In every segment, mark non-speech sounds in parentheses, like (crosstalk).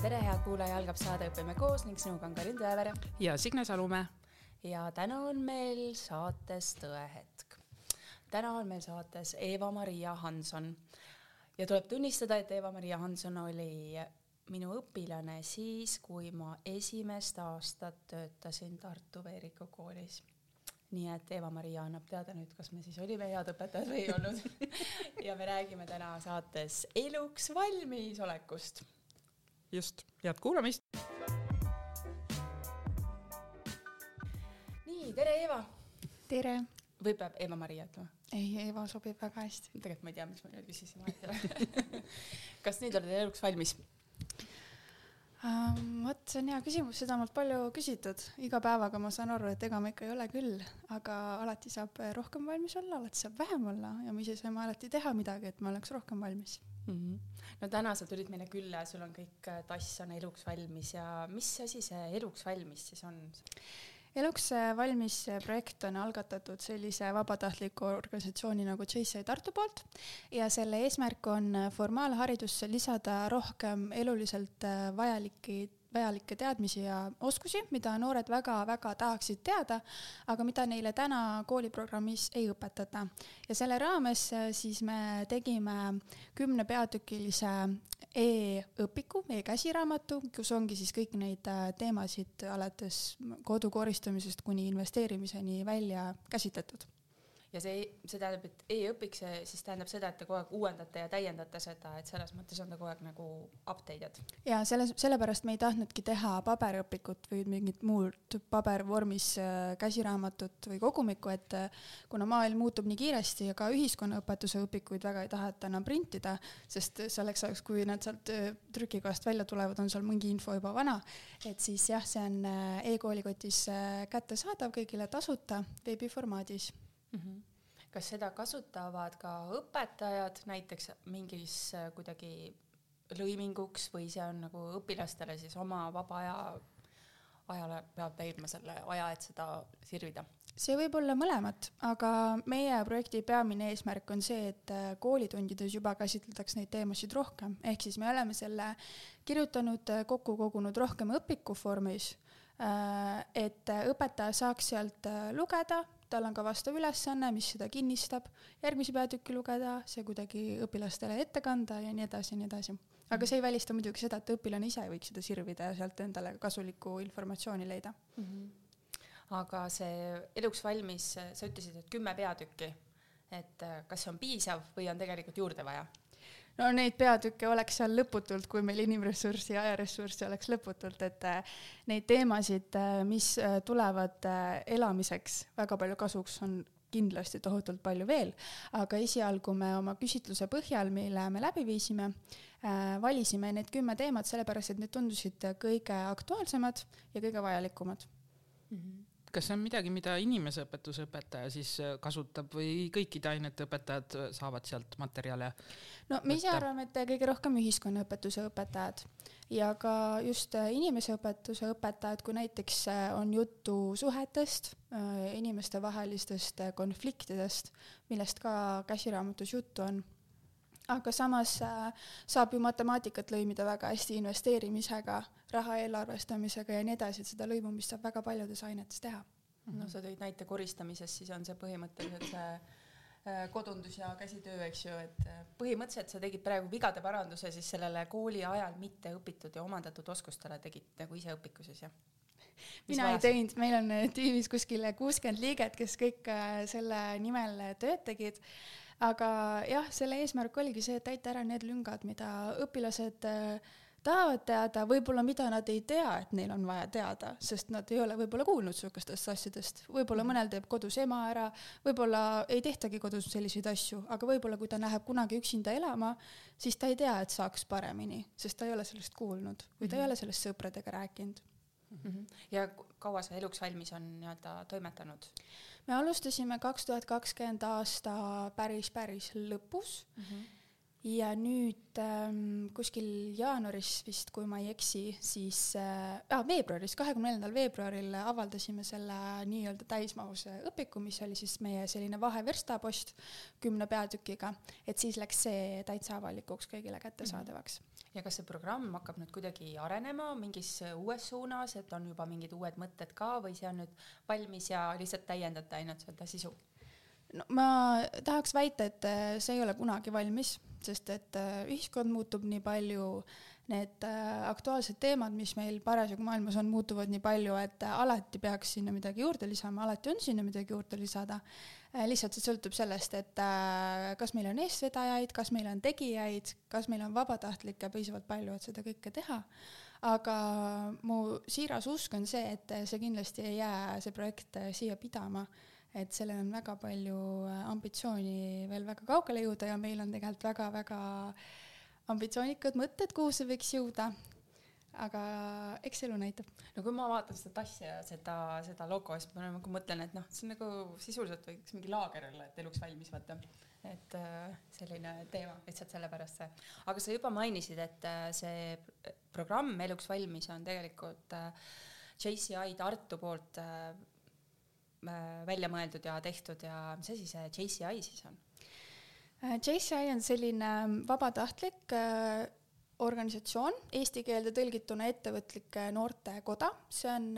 tere, head kuulaja, algab saade Õpime koos ning sinuga on Karin Tõevere. ja Signe Salumäe. ja täna on meil saates Tõehetk. täna on meil saates Eva-Maria Hanson ja tuleb tunnistada, et Eva-Maria Hanson oli minu õpilane siis, kui ma esimest aastat töötasin Tartu Veeriku koolis nii et Eva-Maria annab teada nüüd, kas me siis olime head õpetajad või ei olnud (laughs) ja me räägime täna saates eluks valmisolekust. Just, head kuulamist. nii, tere, Eva. tere. või peab Eva-Maria ütlema? ei, Eva sobib väga hästi. tegelikult ma ei tea, miks ma nüüd küsisin (laughs) kas nüüd oled eluks valmis? um,? vot see on hea küsimus, seda on mult palju küsitud, iga päevaga ma saan aru, et ega ma ikka ei ole küll, aga alati saab rohkem valmis olla, alati saab vähem olla ja me ise saame alati teha midagi, et me oleks rohkem valmis mm. -hmm. no täna sa tulid meile külla, sul on kõik tass on eluks valmis ja mis asi see eluks valmis siis on? eluks valmis projekt on algatatud sellise vabatahtliku organisatsiooni nagu JCI Tartu poolt ja selle eesmärk on formaalharidusse lisada rohkem eluliselt vajalikke vajalikke teadmisi ja oskusi, mida noored väga-väga tahaksid teada, aga mida neile täna kooliprogrammis ei õpetata. ja selle raames siis me tegime kümne peatükilise e-õpiku e, e-käsiraamatu, kus ongi siis kõik neid äh, teemasid alates kodu koristamisest kuni investeerimiseni välja käsitletud ja see, see tähendab, et e-õpik, see siis tähendab seda, et te kogu aeg uuendate ja täiendate seda, et selles mõttes on ta kogu aeg nagu updated. ja selles, sellepärast me ei tahtnudki teha paberõpikut või mingit muud pabervormis äh, käsiraamatut või kogumikku, et äh, kuna maailm muutub nii kiiresti ja ka ühiskonnaõpetuse õpikuid väga ei taheta enam printida, sest selleks ajaks, kui nad sealt äh, trükikohast välja tulevad, on seal mingi info juba vana, et siis jah, see on e-koolikotis kättesaadav kõigile tasuta veebiformaadis mm. -hmm. kas seda kasutavad ka õpetajad näiteks mingis äh, kuidagi lõiminguks või see on nagu õpilastele siis oma vaba aja, ajale peab leidma selle aja, et seda sirvida? see võib olla mõlemat, aga meie projekti peamine eesmärk on see, et äh, koolitundides juba käsitletaks neid teemasid rohkem, ehk siis me oleme selle kirjutanud, äh, kokku kogunud rohkem õpiku vormis, et õpetaja saaks sealt lugeda tal on ka vastav ülesanne, mis seda kinnistab, järgmise peatüki lugeda, see kuidagi õpilastele ette kanda ja nii edasi ja nii edasi. aga see ei välista muidugi seda, et õpilane ise võiks seda sirvida ja sealt endale kasulikku informatsiooni leida mm. -hmm. aga see eluks valmis, sa ütlesid, et kümme peatükki, et kas see on piisav või on tegelikult juurde vaja? No neid peatükke oleks seal lõputult, kui meil inimressurssi ja ajaressurssi oleks lõputult, et äh, neid teemasid, äh, mis äh, tulevad elamiseks väga palju kasuks, on kindlasti tohutult palju veel, aga esialgu me oma küsitluse põhjal, mille me läbi viisime valisime need kümme teemat sellepärast, et need tundusid kõige aktuaalsemad ja kõige vajalikumad mm. -hmm kas see on midagi, mida inimeseõpetuse õpetaja siis äh, kasutab või kõikide ainete õpetajad äh, saavad sealt materjale? no me ise arvame, et kõige rohkem ühiskonnaõpetuse õpetajad ja ka just äh, inimeseõpetuse õpetajad, kui näiteks on juttu suhetest, inimestevahelistest konfliktidest, millest ka käsiraamatus juttu on aga samas äh, saab ju matemaatikat lõimida väga hästi investeerimisega, raha eelarvestamisega ja nii edasi, et seda lõimumist saab väga paljudes ainetes teha. no sa tõid näite koristamisest, siis on see põhimõtteliselt see äh, kodundus ja käsitöö, eks ju, et äh, põhimõtteliselt sa tegid praegu vigade paranduse siis sellele kooli ajal mitte õpitud ja omandatud oskustele tegid nagu ise õpiku siis, jah? mina vajas? ei teinud, meil on tiimis kuskil kuuskümmend liiget, kes kõik selle nimel tööd tegid aga jah, selle eesmärk oligi see, et täita ära need lüngad, mida õpilased äh, tahavad teada, võib-olla mida nad ei tea, et neil on vaja teada, sest nad ei ole võib-olla kuulnud niisugustest asjadest, võib-olla mõnel teeb kodus ema ära, võib-olla ei tehtagi kodus selliseid asju, aga võib-olla kui ta läheb kunagi üksinda elama, siis ta ei tea, et saaks paremini, sest ta ei ole sellest kuulnud või ta mm ei ole sellest sõpradega rääkinud mm. -hmm. ja kaua sa eluks valmis on nii-öelda toimetanud? Me alustasime kaks tuhat kakskümmend aasta päris, päris lõpus mm. -hmm ja nüüd ähm, kuskil jaanuaris vist, kui ma ei eksi, siis äh, ah, veebruaris, kahekümne neljandal veebruaril avaldasime selle nii-öelda täismahus õpiku, mis oli siis meie selline vaheverstapost kümne peatükiga, et siis läks see täitsa avalikuks kõigile kättesaadavaks mm. Ja kas see programm hakkab nüüd kuidagi arenema mingis uues suunas, et on juba mingid uued mõtted ka või see on nüüd valmis ja lihtsalt täiendate ainult seda sisu? no ma tahaks väita, et see ei ole kunagi valmis sest et äh, ühiskond muutub nii palju, need äh, aktuaalsed teemad, mis meil parasjagu maailmas on, muutuvad nii palju, et äh, alati peaks sinna midagi juurde lisama, alati on sinna midagi juurde lisada. Lihtsalt see sõltub sellest, et kas meil on eestvedajaid, kas meil on tegijaid, kas meil on vabatahtlikke piisavalt palju, et seda kõike teha aga mu siiras usk on see, et see kindlasti ei jää, see projekt siia pidama et sellel on väga palju äh, ambitsiooni veel väga kaugele jõuda ja meil on tegelikult väga-väga ambitsioonikad mõtted, kuhu see võiks jõuda. Aga eks elu näitab. no kui ma vaatan seda tassi ja seda, seda logo, siis ma nagu mõtlen, et noh, see on nagu sisuliselt võiks mingi laager olla, et eluks valmis, vaata. et äh, selline teema lihtsalt sellepärast see. aga sa juba mainisid, et äh, see programm Eluks valmis on tegelikult JCI Tartu poolt Äh, välja mõeldud ja tehtud ja mis asi see JCI siis on? Äh, JCI on selline ähm, vabatahtlik äh, organisatsioon, eesti keelde tõlgituna ettevõtlike noortekoda, see on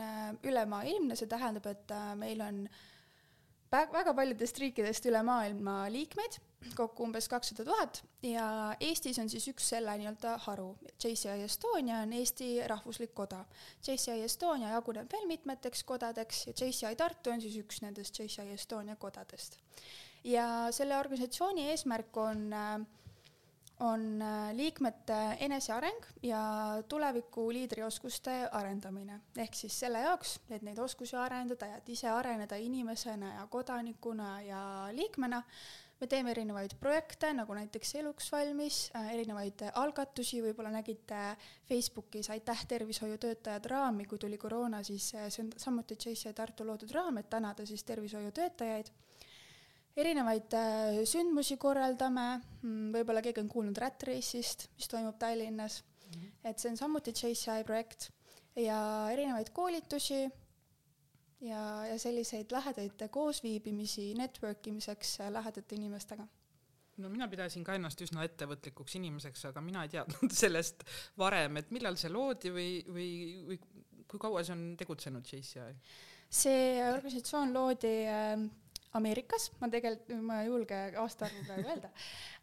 ülemaailmne, see tähendab, et meil on väga paljudest riikidest üle maailma liikmeid kokku umbes kakssada tuhat ja Eestis on siis üks selle nii-öelda haru. JCI Estonia on Eesti rahvuslik koda. JCI Estonia jaguneb veel mitmeteks kodadeks ja JCI Tartu on siis üks nendest JCI Estonia kodadest. ja selle organisatsiooni eesmärk on on liikmete eneseareng ja tuleviku liidrioskuste arendamine. ehk siis selle jaoks, et neid oskusi arendada ja et ise areneda inimesena ja kodanikuna ja liikmena, me teeme erinevaid projekte, nagu näiteks Eluks valmis äh,, erinevaid algatusi, võib-olla nägite Facebookis Aitäh tervishoiutöötajad raami, kui tuli koroona, siis äh, see on samuti JC Tartu loodud raam, et tänada siis tervishoiutöötajaid. Erinevaid äh, sündmusi korraldame, mm, võib-olla keegi on kuulnud Rat Race'ist, mis toimub Tallinnas mm, -hmm. et see on samuti JCI projekt ja erinevaid koolitusi ja, ja selliseid lähedaid koosviibimisi network imiseks lähedate inimestega no mina pidasin ka ennast üsna ettevõtlikuks inimeseks, aga mina ei teadnud (laughs) sellest varem, et millal see loodi või, või, või kui kaua see on tegutsenud JCI? see organisatsioon loodi äh, Ameerikas, ma tegelikult, ma ei julge aastaarvu praegu öelda.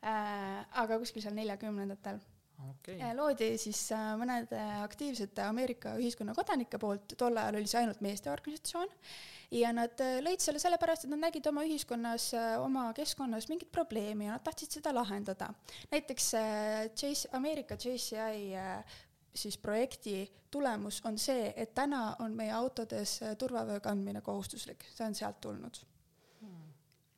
Äh,, aga kuskil seal neljakümnendatel. Okay.. loodi siis äh, mõnede aktiivsete Ameerika ühiskonna kodanike poolt, tol ajal oli see ainult meeste organisatsioon, ja nad äh, lõid selle sellepärast, et nad nägid oma ühiskonnas, äh, oma keskkonnas mingit probleemi ja nad tahtsid seda lahendada. näiteks Chase, Ameerika JCI siis projekti tulemus on see, et täna on meie autodes turvavöö kandmine kohustuslik, see on sealt tulnud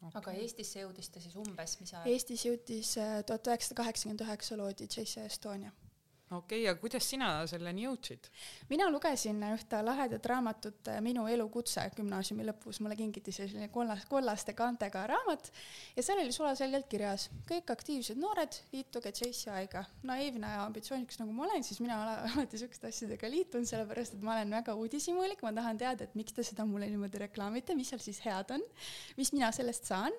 okay.. aga Eestisse jõudis ta siis umbes, mis ajal? Eestis jõudis äh, tuhat üheksasada kaheksakümmend üheksa loodi JC Estonia okei okay,, aga kuidas sina selleni jõudsid? mina lugesin ühte lahedat raamatut äh, Minu elukutse gümnaasiumi lõpus, mulle kingiti selline kollas, kollaste kaantega raamat ja seal oli sulaselgelt kirjas, kõik aktiivsed noored, liituge JCI-ga. naiivne ja ambitsioonikas nagu ma olen, siis mina (laughs) alati siukeste asjadega liitun, sellepärast et ma olen väga uudishimulik, ma tahan teada, et miks te seda mulle niimoodi reklaamite, mis seal siis head on, mis mina sellest saan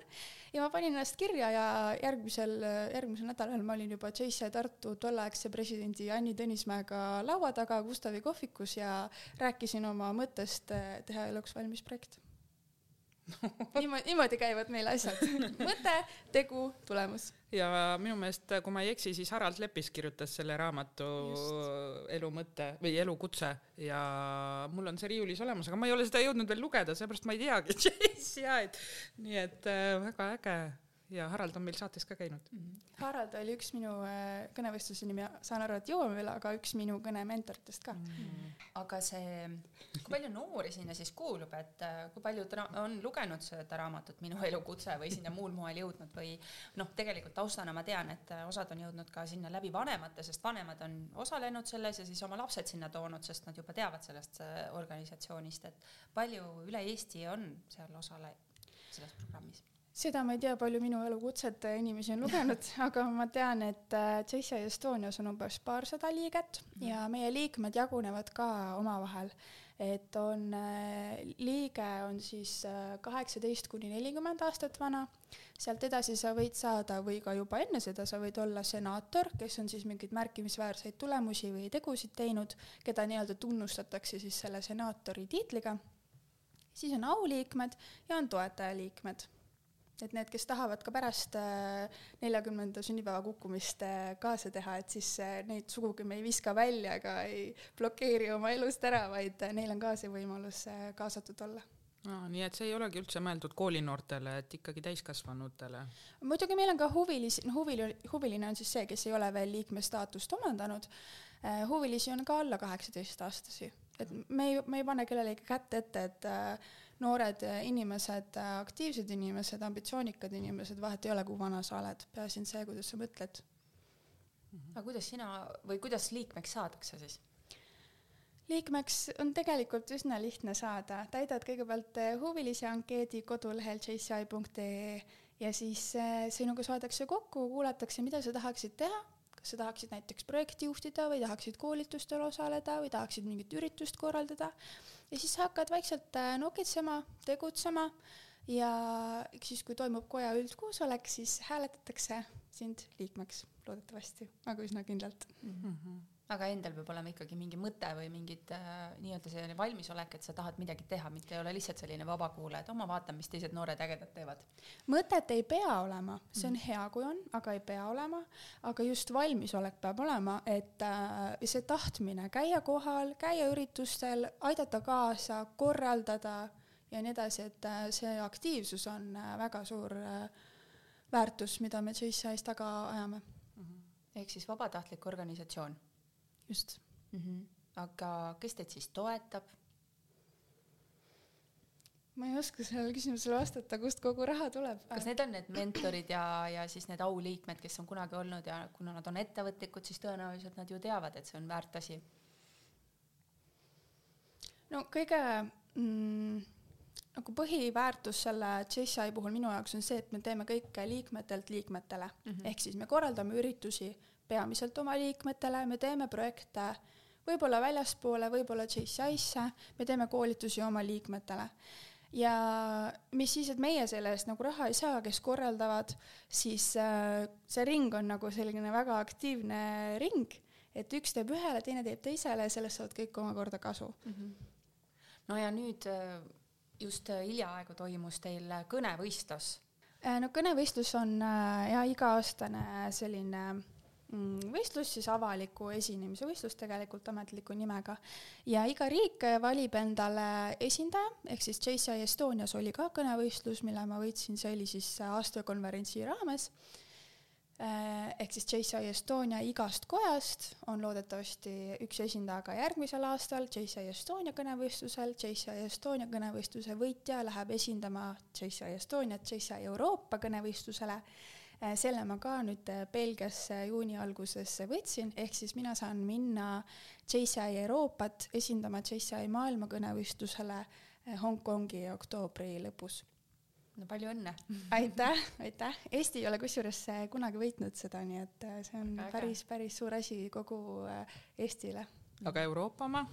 ja ma panin ennast kirja ja järgmisel, järgmisel nädalal ma olin juba JC Tartu tolleaegse presidendi Anni Tõnismäega laua taga Gustavi kohvikus ja rääkisin oma mõttest eh, teha eluks valmis projekt (laughs) niimoodi, niimoodi käivad meil asjad. mõte, tegu, tulemus. ja minu meelest, kui ma ei eksi, siis Harald Lepis kirjutas selle raamatu Just. Elu mõte või Elukutse ja mul on see riiulis olemas, aga ma ei ole seda jõudnud veel lugeda, seepärast ma ei teagi (laughs) JCI-d. nii et äh, väga äge ja Harald on meil saates ka käinud mm. -hmm. Harald oli üks minu äh, kõnevõistluse nimi, saan aru, et jõuame veel, aga üks minu kõne mentoritest ka mm. -hmm. aga see, kui palju noori sinna siis kuulub, et äh, kui paljud on lugenud seda raamatut Minu elukutse või sinna muul moel jõudnud või noh, tegelikult taustana ma tean, et äh, osad on jõudnud ka sinna läbi vanemate, sest vanemad on osalenud selles ja siis oma lapsed sinna toonud, sest nad juba teavad sellest organisatsioonist, et palju üle Eesti on seal osalejaid selles programmis seda ma ei tea, palju minu elukutset inimesi on lugenud, (laughs) aga ma tean, et JCI Estonias on umbes paarsada liiget ja meie liikmed jagunevad ka omavahel. Et on liige on siis kaheksateist kuni nelikümmend aastat vana, sealt edasi sa võid saada või ka juba enne seda sa võid olla senaator, kes on siis mingeid märkimisväärseid tulemusi või tegusid teinud, keda nii-öelda tunnustatakse siis selle senaatori tiitliga. siis on auliikmed ja on toetajaliikmed et need, kes tahavad ka pärast neljakümnenda sünnipäeva kukkumist kaasa teha, et siis neid sugugi me ei viska välja ega ei blokeeri oma elust ära, vaid neil on ka see võimalus kaasatud olla. Aa, nii et see ei olegi üldse mõeldud koolinoortele, et ikkagi täiskasvanutele? muidugi meil on ka huvilisi, no huvili-, huviline on siis see, kes ei ole veel liikme staatust omandanud huvilisi on ka alla kaheksateistaastasi, et me ei, me ei pane kellelegi kätt ette, et äh, noored inimesed, aktiivsed inimesed, ambitsioonikad inimesed, vahet ei ole, kui vana sa oled, peaasi on see, kuidas sa mõtled. aga kuidas sina või kuidas liikmeks saadakse siis? liikmeks on tegelikult üsna lihtne saada, täidad kõigepealt eh, huvilise ankeedi kodulehel jci.ee ja siis sinuga saadakse kokku, kuulatakse, mida sa tahaksid teha, kas sa tahaksid näiteks projekti juhtida või tahaksid koolitustel osaleda või tahaksid mingit üritust korraldada. Ja siis sa hakkad vaikselt eh, nokitsema, tegutsema ja siis, kui toimub koja üldkoosolek, siis hääletatakse sind liikmeks loodetavasti, aga üsna kindlalt. Mm. -hmm aga endal peab olema ikkagi mingi mõte või mingid äh, nii-öelda selline valmisolek, et sa tahad midagi teha, mitte ei ole lihtsalt selline vabakuulaja, et oh, ma vaatan, mis teised noored ägedad teevad. mõtet ei pea olema, see on mm. hea, kui on, aga ei pea olema, aga just valmisolek peab olema, et äh, see tahtmine käia kohal, käia üritustel, aidata kaasa, korraldada ja nii edasi, et äh, see aktiivsus on äh, väga suur äh, väärtus, mida me JCI-s taga ajame mm. -hmm. ehk siis vabatahtlik organisatsioon just mm. -hmm. aga kes teid siis toetab? ma ei oska sellele küsimusele vastata, kust kogu raha tuleb. kas need on need mentorid ja, ja siis need auliikmed, kes on kunagi olnud ja kuna nad on ettevõtlikud, siis tõenäoliselt nad ju teavad, et see on väärt asi. no kõige mm, nagu põhiväärtus selle JCI puhul minu jaoks on see, et me teeme kõike liikmetelt liikmetele mm -hmm. ehk siis me korraldame üritusi peamiselt oma liikmetele, me teeme projekte võib-olla väljaspoole, võib-olla JCI-sse, me teeme koolitusi oma liikmetele. ja mis siis, et meie selle eest nagu raha ei saa, kes korraldavad, siis äh, see ring on nagu selline väga aktiivne ring, et üks teeb ühele, teine teeb teisele ja sellest saavad kõik omakorda kasu mm. -hmm. no ja nüüd äh, just äh, hiljaaegu toimus teil kõnevõistlus. no kõnevõistlus on ja iga-aastane selline võistlus, siis avaliku esinemise võistlus tegelikult ametliku nimega. ja iga riik valib endale esindaja, ehk siis JCI Estonias oli ka kõnevõistlus, mille ma võitsin, see oli siis aastakonverentsi raames. Äh, ehk siis JCI Estonia igast kojast on loodetavasti üks esindaja ka järgmisel aastal JCI Estonia kõnevõistlusel, JCI Estonia kõnevõistluse võitja läheb esindama JCI Estoniat JCI Euroopa kõnevõistlusele selle ma ka nüüd äh, Belgiasse juuni alguses võtsin, ehk siis mina saan minna JCI Euroopat esindama JCI maailmakõnevõistlusele äh, Hongkongi oktoobri lõpus. no palju õnne! (laughs) aitäh, aitäh! Eesti ei ole kusjuures kunagi võitnud seda, nii et see on Väga. päris, päris suur asi kogu Eestile. aga Euroopa oma?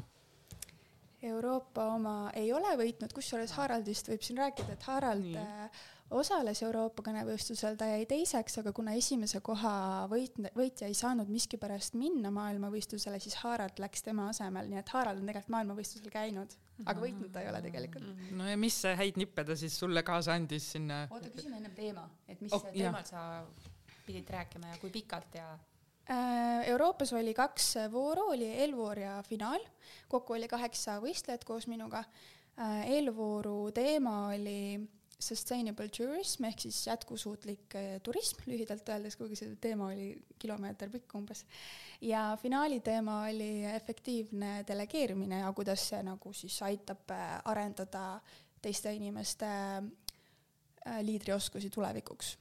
Euroopa oma ei ole võitnud, kusjuures Haraldist võib siin rääkida, et Harald Nii osales Euroopa kõnevõistlusel, ta jäi teiseks, aga kuna esimese koha võit, võitja ei saanud miskipärast minna maailmavõistlusele, siis Harald läks tema asemel, nii et Harald on tegelikult maailmavõistlusel käinud, aga võitnud ta ei ole tegelikult. no ja mis häid nippe ta siis sulle kaasa andis sinna? oota, küsime ennem teema, et mis oh, teemal jah. sa pidid rääkima ja kui pikalt ja äh, Euroopas oli kaks vooru, oli eelvoor ja finaal, kokku oli kaheksa võistlejat koos minuga. Äh, eelvooru teema oli sustainable tourism ehk siis jätkusuutlik eh, turism lühidalt öeldes, kuigi see teema oli kilomeeter pikk umbes. ja finaali teema oli efektiivne delegeerimine ja kuidas see nagu siis aitab eh, arendada teiste inimeste eh, liidrioskusi tulevikuks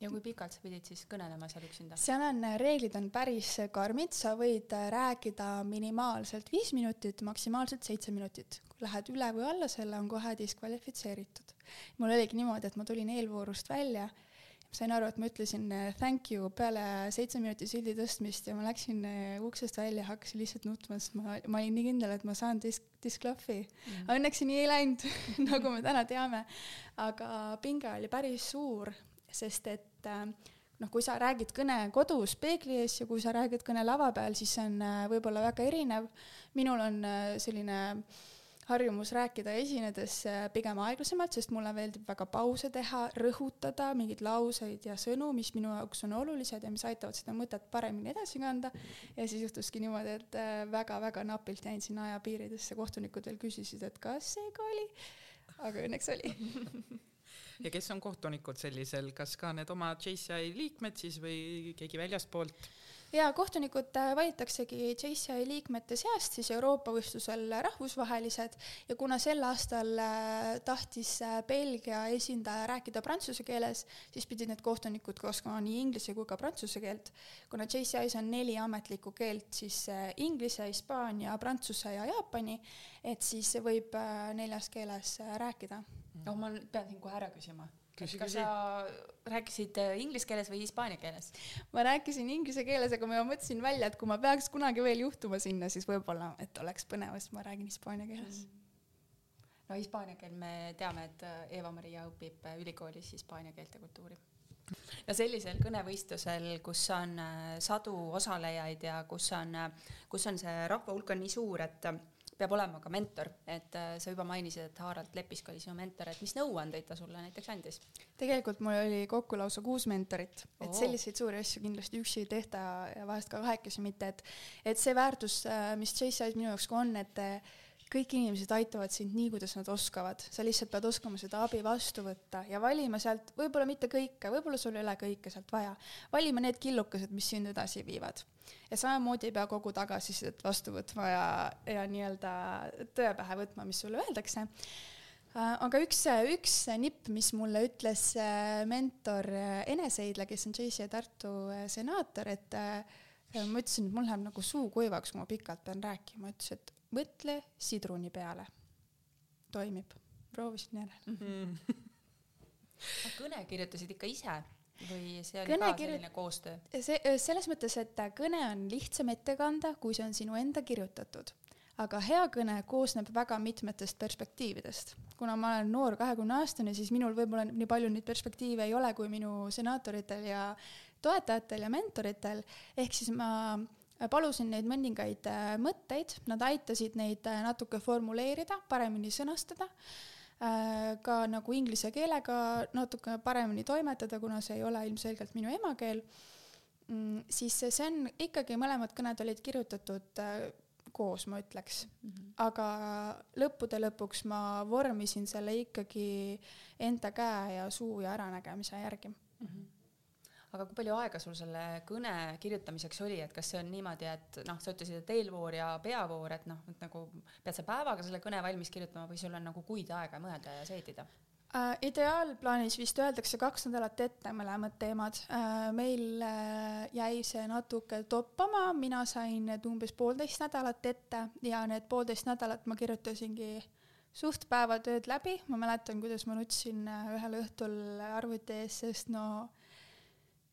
ja kui pikalt sa pidid siis kõnelema seal üksinda? seal on, reeglid on päris karmid, sa võid rääkida minimaalselt viis minutit, maksimaalselt seitse minutit. kui lähed üle või alla selle, on kohe diskvalifitseeritud mul oligi niimoodi, et ma tulin eelvoorust välja sain aru, et ma ütlesin eh, thank you peale seitse minutit sildi tõstmist ja ma läksin eh, uksest välja, hakkasin lihtsalt nutma, sest ma, ma olin nii kindel, et ma saan disk, disklahvi mm.. Õnneks see nii ei läinud (laughs) nagu me täna teame. aga pinge oli päris suur, sest et äh, noh, kui sa räägid kõne kodus peegli ees ja kui sa räägid kõne lava peal, siis see on võib-olla väga erinev. minul on selline äh, harjumus rääkida esinedes äh, pigem aeglasemalt, sest mulle meeldib väga pause teha, rõhutada mingeid lauseid ja sõnu, mis minu jaoks on olulised ja mis aitavad seda mõtet paremini edasi kanda. ja siis juhtuski niimoodi, et väga-väga äh, napilt jäin sinna ajapiiridesse, kohtunikud veel küsisid, et kas see ka oli, aga õnneks oli (laughs) ja kes on kohtunikud sellisel, kas ka need oma JCI liikmed siis või keegi väljastpoolt? Ja kohtunikud äh, valitaksegi JCI liikmete seast siis Euroopa võistlusel rahvusvahelised ja kuna sel aastal äh, tahtis äh, Belgia esindaja rääkida prantsuse keeles, siis pidid need kohtunikud oskama nii inglise kui ka prantsuse keelt. kuna JCI-s on neli ametlikku keelt, siis inglise, hispaania, prantsuse ja jaapani, et siis võib neljas keeles rääkida. oh, ma pean siin kohe ära küsima küsi, kas küsi. sa rääkisid äh, inglise keeles või hispaania keeles? ma rääkisin inglise keeles, aga ma mõtlesin välja, et kui ma peaks kunagi veel juhtuma sinna, siis võib-olla, et oleks põnev, sest ma räägin hispaania keeles mm.. no hispaania keel, me teame, et äh, Eva-Maria õpib äh, ülikoolis hispaania keelt ja kultuuri ja sellisel kõnevõistlusel, kus on sadu osalejaid ja kus on, kus on see rahva hulk on nii suur, et peab olema ka mentor, et äh, sa juba mainisid, et Harald Lepisk oli sinu mentor, et mis nõuandeid ta sulle näiteks andis? tegelikult mul oli kokku lausa kuus mentorit, et selliseid suuri asju kindlasti üksi ei tehta ja vahest ka kahekesi mitte, et et see väärtus, äh, mis Chase minu jaoks ka on, et kõik inimesed aitavad sind nii, kuidas nad oskavad, sa lihtsalt pead oskama seda abi vastu võtta ja valima sealt võib-olla mitte kõike, võib-olla sul ei ole kõike sealt vaja, valima need killukesed, mis sind edasi viivad. ja samamoodi ei pea kogu tagasisidet vastu võtma ja, ja nii-öelda tõe pähe võtma, mis sulle öeldakse. Äh, aga üks, üks nipp, mis mulle ütles äh, mentor äh, Enes Eidla, kes on JC Tartu senaator, et ma ütlesin, et mul läheb nagu suu kuivaks, kui ma pikalt pean rääkima, ütles, et mõtle sidruni peale. toimib, proovisin järele (laughs) mm. -hmm. kõne kirjutasid ikka ise või see oli kõne ka selline koostöö? see, selles mõttes, et kõne on lihtsam ette kanda, kui see on sinu enda kirjutatud. aga hea kõne koosneb väga mitmetest perspektiividest. kuna ma olen noor kahekümne aastane, siis minul võib-olla nii palju neid perspektiive ei ole kui minu senaatoritel ja toetajatel ja mentoritel, ehk siis ma palusin neid mõningaid äh, mõtteid, nad aitasid neid äh, natuke formuleerida, paremini sõnastada, äh, ka nagu inglise keelega natuke paremini toimetada, kuna see ei ole ilmselgelt minu emakeel, mm, siis see on ikkagi, mõlemad kõned olid kirjutatud koos, ma ütleks mm. -hmm. aga lõppude lõpuks ma vormisin selle ikkagi enda käe ja suu ja äranägemise järgi mm. -hmm aga kui palju aega sul selle kõne kirjutamiseks oli, et kas see on niimoodi, et noh, sa ütlesid, et eelvoor ja peavoor, et noh, et nagu pead sa päevaga selle kõne valmis kirjutama või sul on nagu kuid aega mõelda ja seedida? Uh, ideaalplaanis vist öeldakse kaks nädalat ette mõlemad teemad uh,. meil uh, jäi see natuke toppama, mina sain need umbes poolteist nädalat ette ja need poolteist nädalat ma kirjutasingi suht päevatööd läbi, ma mäletan, kuidas ma nutsin ühel õhtul arvuti ees, sest no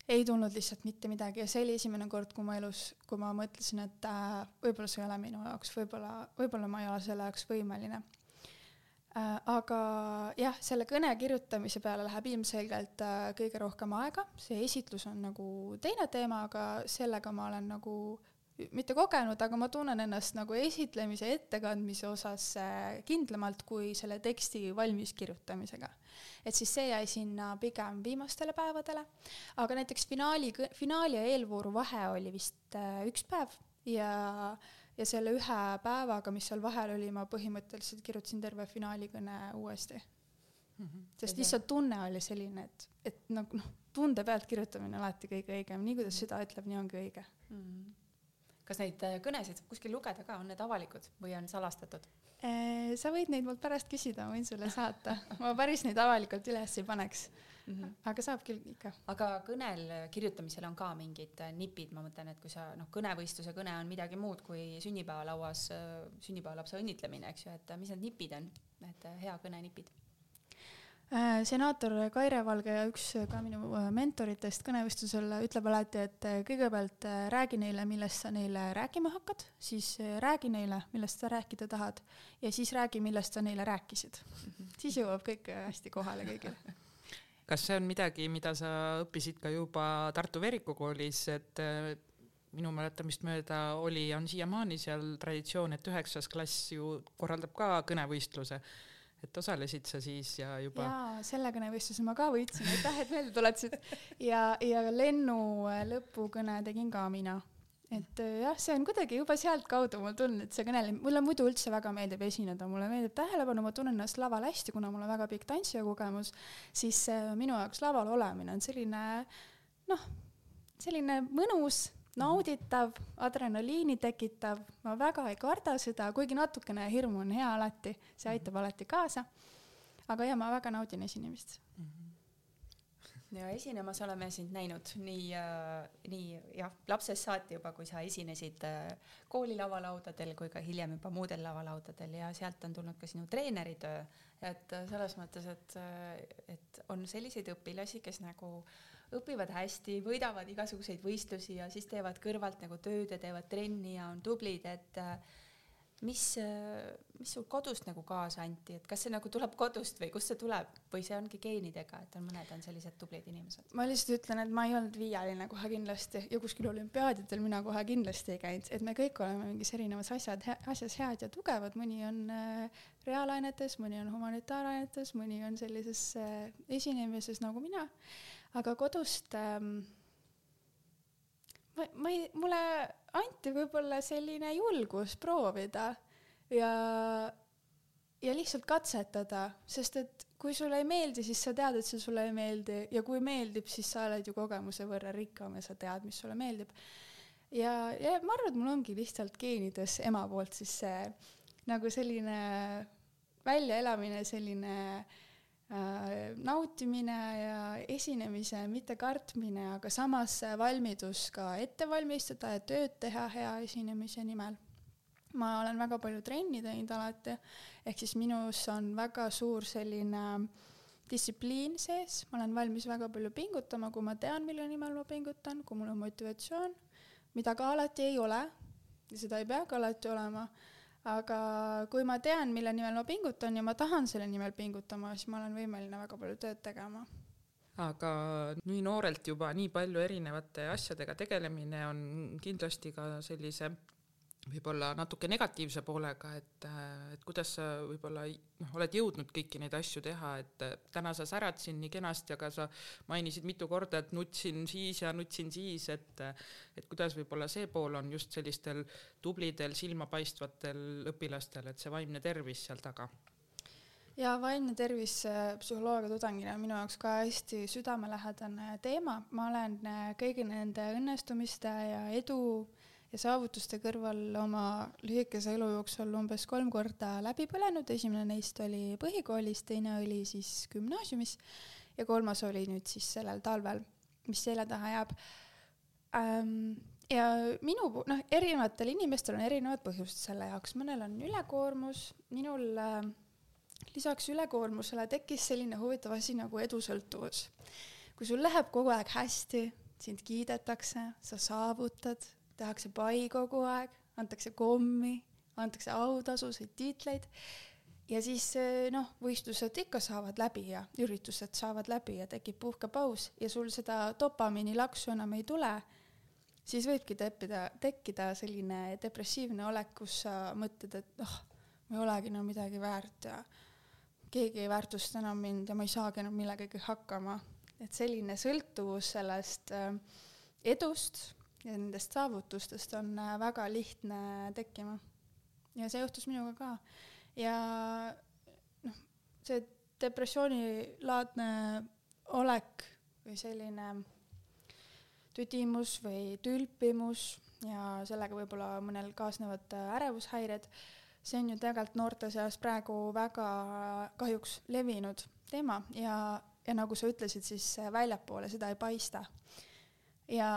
ei tulnud lihtsalt mitte midagi ja see oli esimene kord, kui ma elus, kui ma mõtlesin, et äh, võib-olla see ei ole minu jaoks, võib-olla, võib-olla ma ei ole selle jaoks võimeline äh,. aga jah, selle kõne kirjutamise peale läheb ilmselgelt äh, kõige rohkem aega, see esitlus on nagu teine teema, aga sellega ma olen nagu mitte kogenud, aga ma tunnen ennast nagu esitlemise, ettekandmise osas äh, kindlamalt kui selle teksti valmis kirjutamisega. et siis see jäi sinna pigem viimastele päevadele, aga näiteks finaali, finaali ja eelvooru vahe oli vist äh, üks päev ja, ja selle ühe päevaga, mis seal vahel oli, ma põhimõtteliselt kirjutasin terve finaalikõne uuesti mm. -hmm. sest lihtsalt tunne oli selline, et, et nagu noh, tunde pealt kirjutamine on alati kõige õigem, nii kuidas süda ütleb, nii ongi õige mm. -hmm kas neid äh, kõnesid saab kuskil lugeda ka, on need avalikud või on salastatud? Äh, sa võid neid mult pärast küsida, ma võin sulle saata. ma päris neid avalikult üles ei paneks mm. -hmm. aga saab küll ikka. aga kõnel kirjutamisel on ka mingid äh, nipid, ma mõtlen, et kui sa noh, kõnevõistluse kõne on midagi muud kui sünnipäevalauas sünnipäevalapse õnnitlemine, eks ju, et mis need nipid on, need hea kõne nipid? Äh, senaator Kaire Valge ja üks ka minu äh, mentoritest kõnevestlusel ütleb alati, et äh, kõigepealt räägi neile, millest sa neile rääkima hakkad, siis räägi neile, millest sa rääkida tahad ja siis räägi, millest sa neile rääkisid. siis jõuab kõik hästi kohale kõigile. (laughs) kas see on midagi, mida sa õppisid ka juba Tartu Veeriku koolis, et minu mäletamist mööda oli, on siiamaani seal traditsioon, et üheksas klass ju korraldab ka kõnevõistluse et osalesid sa siis ja juba? jaa, selle kõnevõistluse ma ka võitsin, aitäh, et meelde tuletasid. ja, ja lennu lõpukõne tegin ka mina. et äh, jah, see on kuidagi juba sealtkaudu mul tulnud, et see kõnelemine, mulle muidu üldse väga meeldib esineda, mulle meeldib tähelepanu, ma tunnen ennast laval hästi, kuna mul on väga pikk tantsija kogemus, siis äh, minu jaoks laval olemine on selline noh, selline mõnus nauditav, adrenaliini tekitav, ma väga ei karda seda, kuigi natukene hirmu on hea alati, see aitab alati kaasa. aga ja ma väga naudin esinemist mm. -hmm. ja esinemas oleme sind näinud nii äh,, nii jah, lapsest saati juba, kui sa esinesid äh, kooli lavalaudadel kui ka hiljem juba muudel lavalaudadel ja sealt on tulnud ka sinu treeneritöö, et äh, selles mõttes, et, äh, et on selliseid õpilasi, kes nagu äh, õpivad hästi, võidavad igasuguseid võistlusi ja siis teevad kõrvalt nagu tööd ja teevad trenni ja on tublid, et äh, mis, äh, mis sul kodust nagu kaasa anti, et kas see nagu tuleb kodust või kust see tuleb? Või see ongi geenidega, et on mõned on sellised tublid inimesed? ma lihtsalt ütlen, et ma ei olnud viiealine kohe kindlasti ja kuskil olümpiaadidel mina kohe kindlasti ei käinud, et me kõik oleme mingis erinevas asjad, asjas head ja tugevad, mõni on äh, reaalainetes, mõni on humanitaarainetes, mõni on sellises äh, esinemises nagu mina aga kodust ähm, ma, ma ei, mulle anti võib-olla selline julgus proovida ja, ja lihtsalt katsetada, sest et kui sulle ei meeldi, siis sa tead, et see sulle ei meeldi ja kui meeldib, siis sa oled ju kogemuse võrra rikkam ja sa tead, mis sulle meeldib. ja, ja ma arvan, et mul ongi lihtsalt geenides ema poolt siis see nagu selline väljaelamine, selline äh, nautimine ja esinemise mitte kartmine, aga samas valmidus ka ette valmistada ja tööd teha hea esinemise nimel. ma olen väga palju trenni teinud alati, ehk siis minus on väga suur selline distsipliin sees, ma olen valmis väga palju pingutama, kui ma tean, mille nimel ma pingutan, kui mul on motivatsioon, mida ka alati ei ole. Seda ei peagi alati olema aga kui ma tean, mille nimel ma pingutan ja ma tahan selle nimel pingutama, siis ma olen võimeline väga palju tööd tegema. aga nii noorelt juba nii palju erinevate asjadega tegelemine on kindlasti ka sellise võib-olla natuke negatiivse poolega, et, et kuidas sa võib-olla noh, oled jõudnud kõiki neid asju teha, et täna sa särad siin nii kenasti, aga sa mainisid mitu korda, et nutsin siis ja nutsin siis, et et kuidas võib-olla see pool on just sellistel tublidel silmapaistvatel õpilastel, et see vaimne tervis seal taga? ja vaimne tervis psühholoogia tudengina on minu jaoks ka hästi südamelähedane teema, ma olen kõigi nende õnnestumiste ja edu ja saavutuste kõrval oma lühikese elu jooksul umbes kolm korda läbi põlenud, esimene neist oli põhikoolis, teine oli siis gümnaasiumis ja kolmas oli nüüd siis sellel talvel, mis selja taha jääb ähm,. ja minu, noh, erinevatel inimestel on erinevad põhjused selle jaoks, mõnel on ülekoormus, minul äh, lisaks ülekoormusele tekkis selline huvitav asi nagu edusõltuvus. kui sul läheb kogu aeg hästi, sind kiidetakse, sa saavutad, tehakse pai kogu aeg, antakse kommi, antakse autasusid, tiitleid ja siis eh, noh, võistlused ikka saavad läbi ja üritused saavad läbi ja tekib puhkepaus ja sul seda dopamiini laksu enam ei tule, siis võibki teppida, tekkida selline depressiivne olek, kus sa mõtled, et noh, ma ei olegi enam midagi väärt ja keegi ei väärtusta enam mind ja ma ei saagi enam millegagi hakkama. et selline sõltuvus sellest äh, edust ja nendest saavutustest on äh, väga lihtne tekkima. ja see juhtus minuga ka. ja noh, see depressioonilaadne olek või selline tüdimus või tülpimus ja sellega võib-olla mõnel kaasnevad äh, ärevushäired, see on ju tegelikult noorte seas praegu väga kahjuks levinud teema ja, ja nagu sa ütlesid, siis väljapoole seda ei paista ja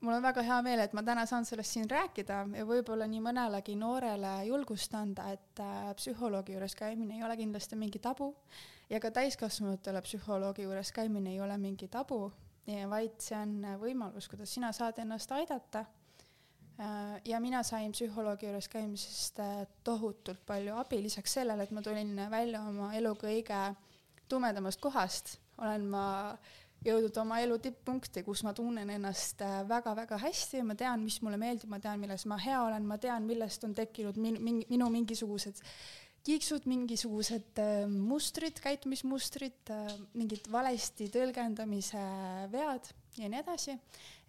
mul on väga hea meel, et ma täna saan sellest siin rääkida ja võib-olla nii mõnelegi noorele julgust anda, et äh, psühholoogi juures käimine ei ole kindlasti mingi tabu, ja ka täiskasvanutele psühholoogi juures käimine ei ole mingi tabu, vaid see on võimalus, kuidas sina saad ennast aidata. Äh, ja mina sain psühholoogi juures käimisest äh, tohutult palju abi, lisaks sellele, et ma tulin välja oma elu kõige tumedamast kohast, olen ma jõudnud oma elu tipppunkti, kus ma tunnen ennast väga-väga äh, hästi, ma tean, mis mulle meeldib, ma tean, milles ma hea olen, ma tean, millest on tekkinud min-, min-, minu mingisugused kiiksud, mingisugused äh, mustrid, käitumismustrid äh,, mingid valesti tõlgendamise vead ja nii edasi.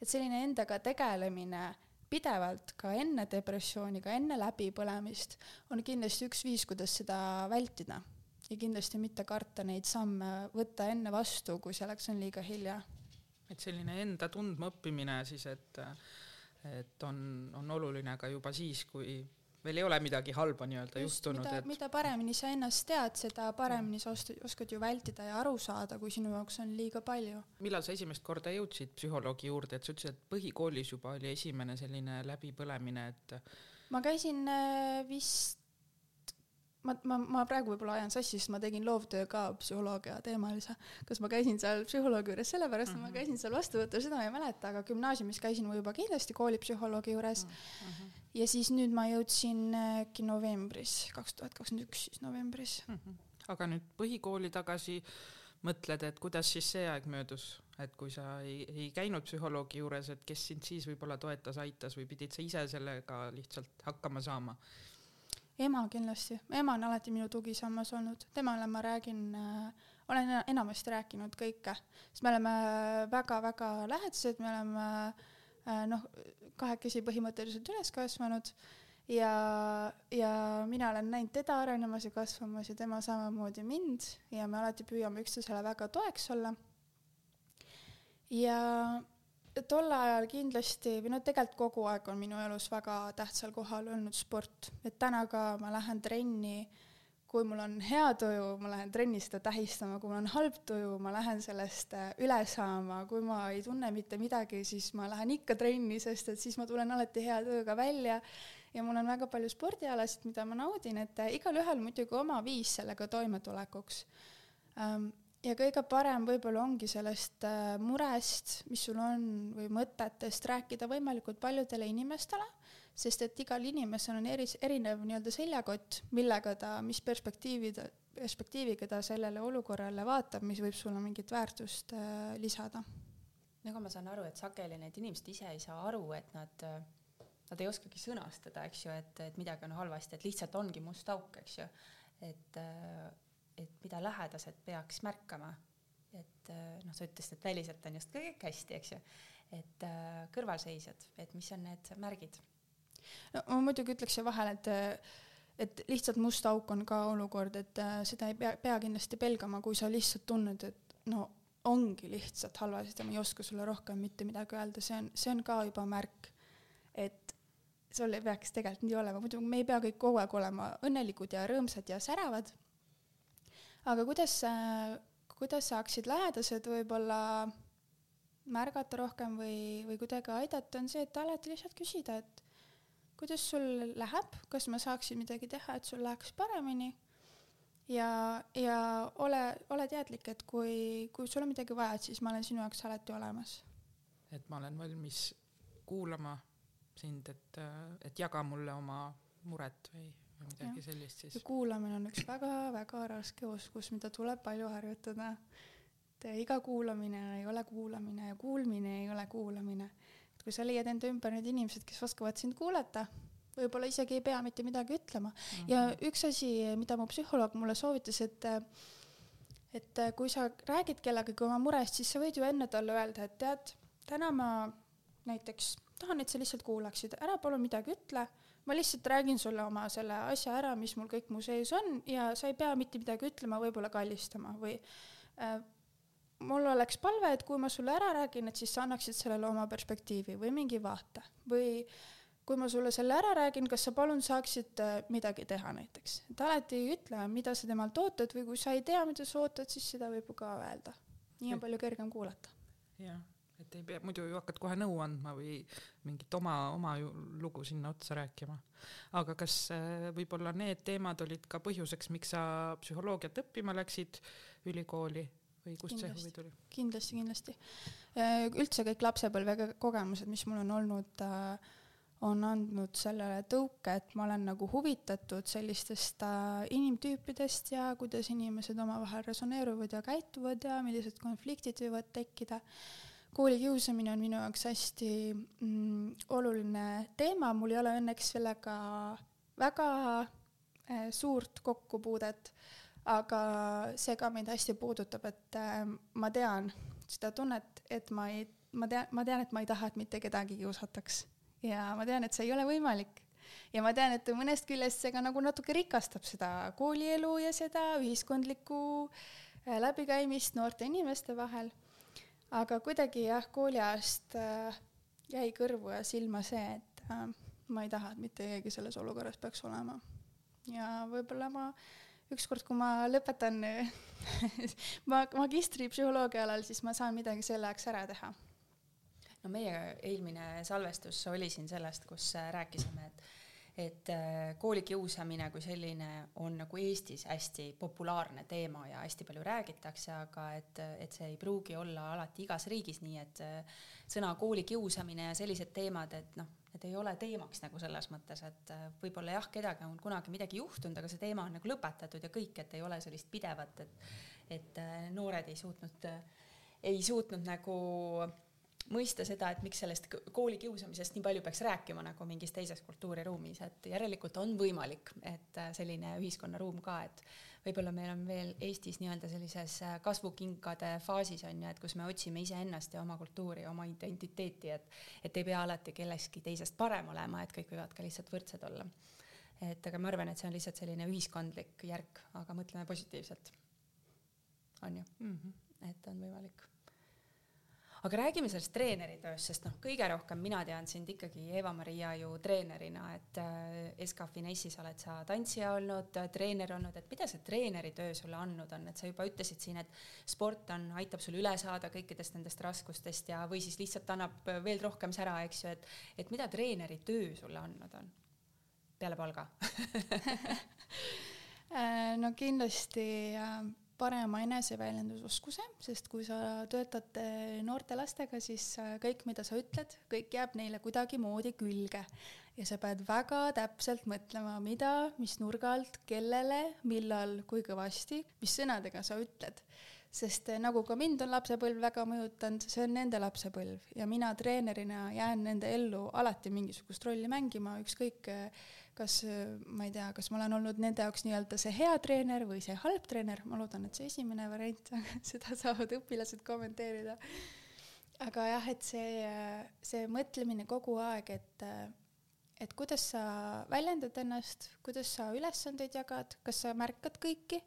et selline endaga tegelemine pidevalt ka enne depressiooni, ka enne läbipõlemist on kindlasti üks viis, kuidas seda vältida ja kindlasti mitte karta neid samme võtta enne vastu, kui selleks on liiga hilja. et selline enda tundmaõppimine siis, et, et on, on oluline ka juba siis, kui veel ei ole midagi halba nii-öelda juhtunud, et mida paremini sa ennast tead, seda paremini sa oskad, oskad ju vältida ja aru saada, kui sinu jaoks on liiga palju. millal sa esimest korda jõudsid psühholoogi juurde, et sa ütlesid, et põhikoolis juba oli esimene selline läbipõlemine, et ma käisin äh, vist ma, ma, ma praegu võib-olla ajan sassi, sest ma tegin loovtöö ka psühholoogia teemalise. kas ma käisin seal psühholoogi juures sellepärast mm, -hmm. et ma mhm. käisin seal vastuvõtul, seda ma ei mäleta, aga gümnaasiumis käisin ma juba kindlasti koolipsühholoogi juures mm. -hmm. ja siis nüüd ma jõudsin äkki novembris, kaks tuhat kakskümmend üks siis novembris mm. -hmm. aga nüüd põhikooli tagasi mõtled, et kuidas siis see aeg möödus, et kui sa ei, ei käinud psühholoogi juures, et kes sind siis võib-olla toetas, aitas või pidid sa ise sellega lihtsalt hakkama saama? Ema kindlasti, ema on alati minu tugisammas olnud, temale ma räägin äh,, olen enamasti rääkinud kõike, sest me oleme väga-väga lähedased, me oleme äh, noh, kahekesi põhimõtteliselt üles kasvanud. Ja, ja mina olen näinud teda arenemas ja kasvamas ja tema samamoodi mind. Ja me alati püüame üksteisele väga toeks olla. ja tol ajal kindlasti või noh, tegelikult kogu aeg on minu elus väga tähtsal kohal olnud sport, et täna ka ma lähen trenni, kui mul on hea tuju, ma lähen trenni seda tähistama, kui mul on halb tuju, ma lähen sellest äh, üle saama, kui ma ei tunne mitte midagi, siis ma lähen ikka trenni, sest et siis ma tulen alati hea tujuga välja. Ja mul on väga palju spordialasid, mida ma naudin, et äh, igalühel muidugi oma viis sellega toimetulekuks. Ähm, ja kõige parem võib-olla ongi sellest äh, murest, mis sul on, või mõtetest rääkida võimalikult paljudele inimestele, sest et igal inimesel on eri, erinev nii-öelda seljakott, millega ta, mis perspektiivi ta, perspektiiviga ta sellele olukorrale vaatab, mis võib sulle mingit väärtust äh, lisada. nagu ma saan aru, et sageli need inimesed ise ei saa aru, et nad äh, nad ei oskagi sõnastada, eks ju, et, et midagi on halvasti, et lihtsalt ongi must auk, eks ju. et et mida lähedased peaks märkama. et äh, noh, sa ütlesid, et väliselt on just kõik hästi, eks ju, et äh, kõrvalseisjad, et mis on need märgid? no ma muidugi ütleks siia vahele, et et lihtsalt must auk on ka olukord, et äh, seda ei pea, pea kindlasti pelgama, kui sa lihtsalt tunned, et no ongi lihtsalt halvasti ja ma ei oska sulle rohkem mitte midagi öelda, see on, see on ka juba märk, et sul ei peaks tegelikult nii olema, muidu me ei pea kõik kogu aeg olema õnnelikud ja rõõmsad ja säravad aga kuidas, kuidas saaksid lähedased võib-olla märgata rohkem või, või kuidagi aidata, on see, et alati lihtsalt küsida, et kuidas sul läheb, kas ma saaksin midagi teha, et sul läheks paremini. ja, ja ole, ole teadlik, et kui, kui sul on midagi vaja, et siis ma olen sinu jaoks alati olemas. et ma olen valmis kuulama sind, et, et jaga mulle oma muret või või midagi sellist siis. kuulamine on üks väga-väga raske oskus, mida tuleb palju harjutada. et iga kuulamine ei ole kuulamine ja kuulmine ei ole kuulamine. et kui sa leiad enda ümber need inimesed, kes oskavad sind kuulata, võib-olla isegi ei pea mitte midagi ütlema mm. -hmm. ja üks asi, mida mu psühholoog mulle soovitas, et et kui sa räägid kellegagi oma murest, siis sa võid ju enne talle öelda, et tead, täna ma näiteks tahan, et sa lihtsalt kuulaksid, ära palun midagi ütle ma lihtsalt räägin sulle oma selle asja ära, mis mul kõik mu sees on ja sa ei pea mitte midagi ütlema, võib-olla kallistama või äh, mul oleks palve, et kui ma sulle ära räägin, et siis sa annaksid sellele oma perspektiivi või mingi vaate või kui ma sulle selle ära räägin, kas sa palun saaksid äh, midagi teha näiteks, et alati ei ütle, mida sa temalt ootad või kui sa ei tea, mida sa ootad, siis seda võib ju ka öelda. nii on palju kergem kuulata. jah, et ei pea, muidu ju hakkad kohe nõu andma või mingit oma, oma lugu sinna otsa rääkima. aga kas äh, võib-olla need teemad olid ka põhjuseks, miks sa psühholoogiat õppima läksid ülikooli või kust see huvi tuli? kindlasti, kindlasti. üldse kõik lapsepõlve kogemused, mis mul on olnud äh, on andnud sellele tõuke, et ma olen nagu huvitatud sellistest äh, inimtüüpidest ja kuidas inimesed omavahel resoneeruvad ja käituvad ja millised konfliktid võivad tekkida. Koolikiusamine on minu jaoks hästi mm, oluline teema, mul ei ole õnneks sellega väga äh, suurt kokkupuudet, aga see ka mind hästi puudutab, et äh, ma tean seda tunnet, et ma ei, ma tean, ma tean, et ma ei taha, et mitte kedagi kiusataks ja ma tean, et see ei ole võimalik. ja ma tean, et mõnest küljest see ka nagu natuke rikastab seda koolielu ja seda ühiskondlikku äh, läbikäimist noorte inimeste vahel. Aga kuidagi jah, kooliajast äh, jäi kõrvu ja silma see, et äh, ma ei taha, et mitte keegi selles olukorras peaks olema. ja võib-olla ma ükskord, kui ma lõpetan (laughs) ma magistri psühholoogia alal, siis ma saan midagi selle ajaks ära teha no meie eelmine salvestus oli siin sellest, kus äh, rääkisime, et et äh, koolikiusamine kui selline on nagu Eestis hästi populaarne teema ja hästi palju räägitakse, aga et, et see ei pruugi olla alati igas riigis nii, et äh, sõna koolikiusamine ja sellised teemad, et noh, need ei ole teemaks nagu selles mõttes, et võib-olla jah, kedagi on kunagi midagi juhtunud, aga see teema on nagu lõpetatud ja kõik, et ei ole sellist pidevat, et et noored ei suutnud, ei suutnud nagu mõista seda, et miks sellest koolikiusamisest nii palju peaks rääkima nagu mingis teises kultuuriruumis, et järelikult on võimalik, et äh, selline ühiskonnaruum ka, et võib-olla meil on veel Eestis nii-öelda sellises äh, kasvukingade faasis on ju, et kus me otsime iseennast ja oma kultuuri, oma identiteeti, et et ei pea alati kellestki teisest parem olema, et kõik võivad ka lihtsalt võrdsed olla. et aga ma arvan, et see on lihtsalt selline ühiskondlik järk, aga mõtleme positiivselt. on ju mm, -hmm. et on võimalik aga räägime sellest treeneritööst, sest noh, kõige rohkem mina tean sind ikkagi Eva-Maria ju treenerina, et äh, SK Finessis oled sa tantsija olnud, treener olnud, et mida see treeneritöö sulle andnud on, et sa juba ütlesid siin, et sport on, aitab sul üle saada kõikidest nendest raskustest ja, või siis lihtsalt annab veel rohkem sära, eks ju, et, et mida treeneritöö sulle andnud on? peale palga (laughs) äh, no kindlasti äh parema eneseväljendusоskuse, sest kui sa töötad noorte lastega, siis kõik, mida sa ütled, kõik jääb neile kuidagimoodi külge ja sa pead väga täpselt mõtlema, mida, mis nurga alt, kellele, millal, kui kõvasti, mis sõnadega sa ütled. sest eh, nagu ka mind on lapsepõlv väga mõjutanud, see on nende lapsepõlv ja mina treenerina jään nende ellu alati mingisugust rolli mängima, ükskõik eh, kas ma ei tea, kas ma olen olnud nende jaoks nii-öelda see hea treener või see halb treener, ma loodan, et see esimene variant, (laughs) seda saavad õpilased kommenteerida. aga jah, et see, see mõtlemine kogu aeg, et et kuidas sa väljendad ennast, kuidas sa ülesandeid jagad, kas sa märkad kõiki?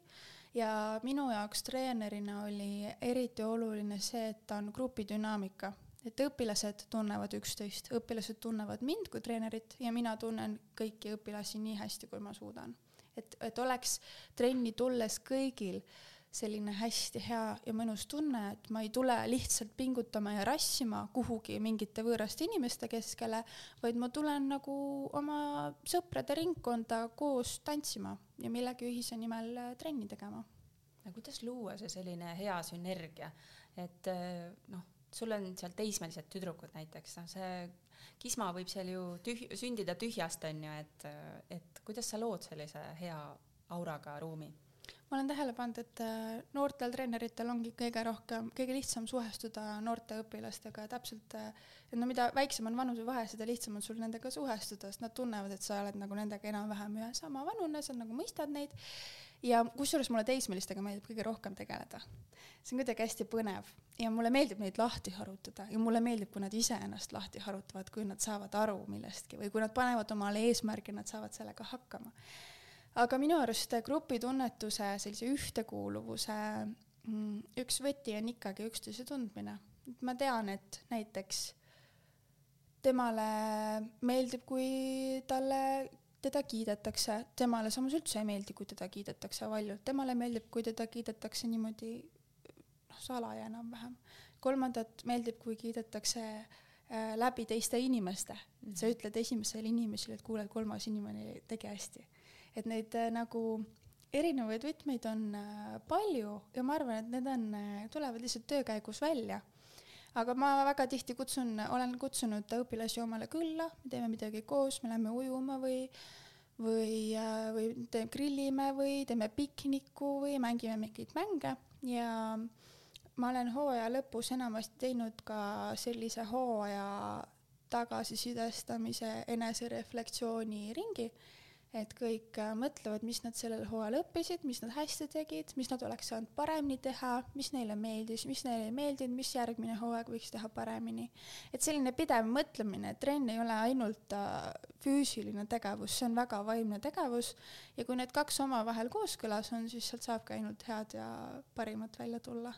Ja minu jaoks treenerina oli eriti oluline see, et on grupidünaamika et õpilased tunnevad üksteist, õpilased tunnevad mind kui treenerit ja mina tunnen kõiki õpilasi nii hästi, kui ma suudan. et, et oleks trenni tulles kõigil selline hästi hea ja mõnus tunne, et ma ei tule lihtsalt pingutama ja rassima kuhugi mingite võõraste inimeste keskele, vaid ma tulen nagu oma sõprade ringkonda koos tantsima ja millegi ühise nimel äh, trenni tegema. no kuidas luua see selline hea sünergia, et äh, noh sul on seal teismelised tüdrukud näiteks, noh, see kisma võib seal ju tüh-, sündida tühjast, on ju, et, et kuidas sa lood sellise hea auraga ruumi? ma olen tähele pannud, et äh, noortel treeneritel ongi kõige rohkem, kõige lihtsam suhestuda noorte õpilastega täpselt, äh, et no mida väiksem on vanusevahe, seda lihtsam on sul nendega suhestuda, sest nad tunnevad, et sa oled nagu nendega enam-vähem ühe sama vanune, sa nagu mõistad neid ja kusjuures mulle teismelistega meeldib kõige rohkem tegeleda. see on kuidagi hästi põnev ja mulle meeldib neid lahti harutada ja mulle meeldib, kui nad ise ennast lahti harutavad, kui nad saavad aru millestki või kui nad panevad omale eesmärgi, nad saavad sellega hakkama. aga minu arust grupitunnetuse, sellise ühtekuuluvuse mm, üks võti on ikkagi üksteise tundmine. et ma tean, et näiteks temale meeldib, kui talle teda kiidetakse, temale samas üldse ei meeldi, kui teda kiidetakse valjult, temale meeldib, kui teda kiidetakse niimoodi noh, salaja enam-vähem. kolmandat meeldib, kui kiidetakse äh, läbi teiste inimeste, et sa ütled esimesele inimesele, et kuule, kolmas inimene tegi hästi. et neid äh, nagu erinevaid võtmeid on äh, palju ja ma arvan, et need on, äh, tulevad lihtsalt töö käigus välja. Aga ma väga tihti kutsun, olen kutsunud õpilasi omale külla, me teeme midagi koos, me läheme ujuma või või, äh, või te, grillime või teeme pikniku või mängime mingeid mänge. Ja ma olen hooaja lõpus enamasti teinud ka sellise hooaja tagasisidestamise enesereflektsiooni ringi et kõik äh, mõtlevad, mis nad sellel hooajal õppisid, mis nad hästi tegid, mis nad oleks saanud paremini teha, mis neile meeldis, mis neile ei meeldinud, mis järgmine hooaeg võiks teha paremini. et selline pidev mõtlemine, trenn ei ole ainult äh, füüsiline tegevus, see on väga vaimne tegevus ja kui need kaks omavahel kooskõlas on, siis sealt saabki ainult head ja parimat välja tulla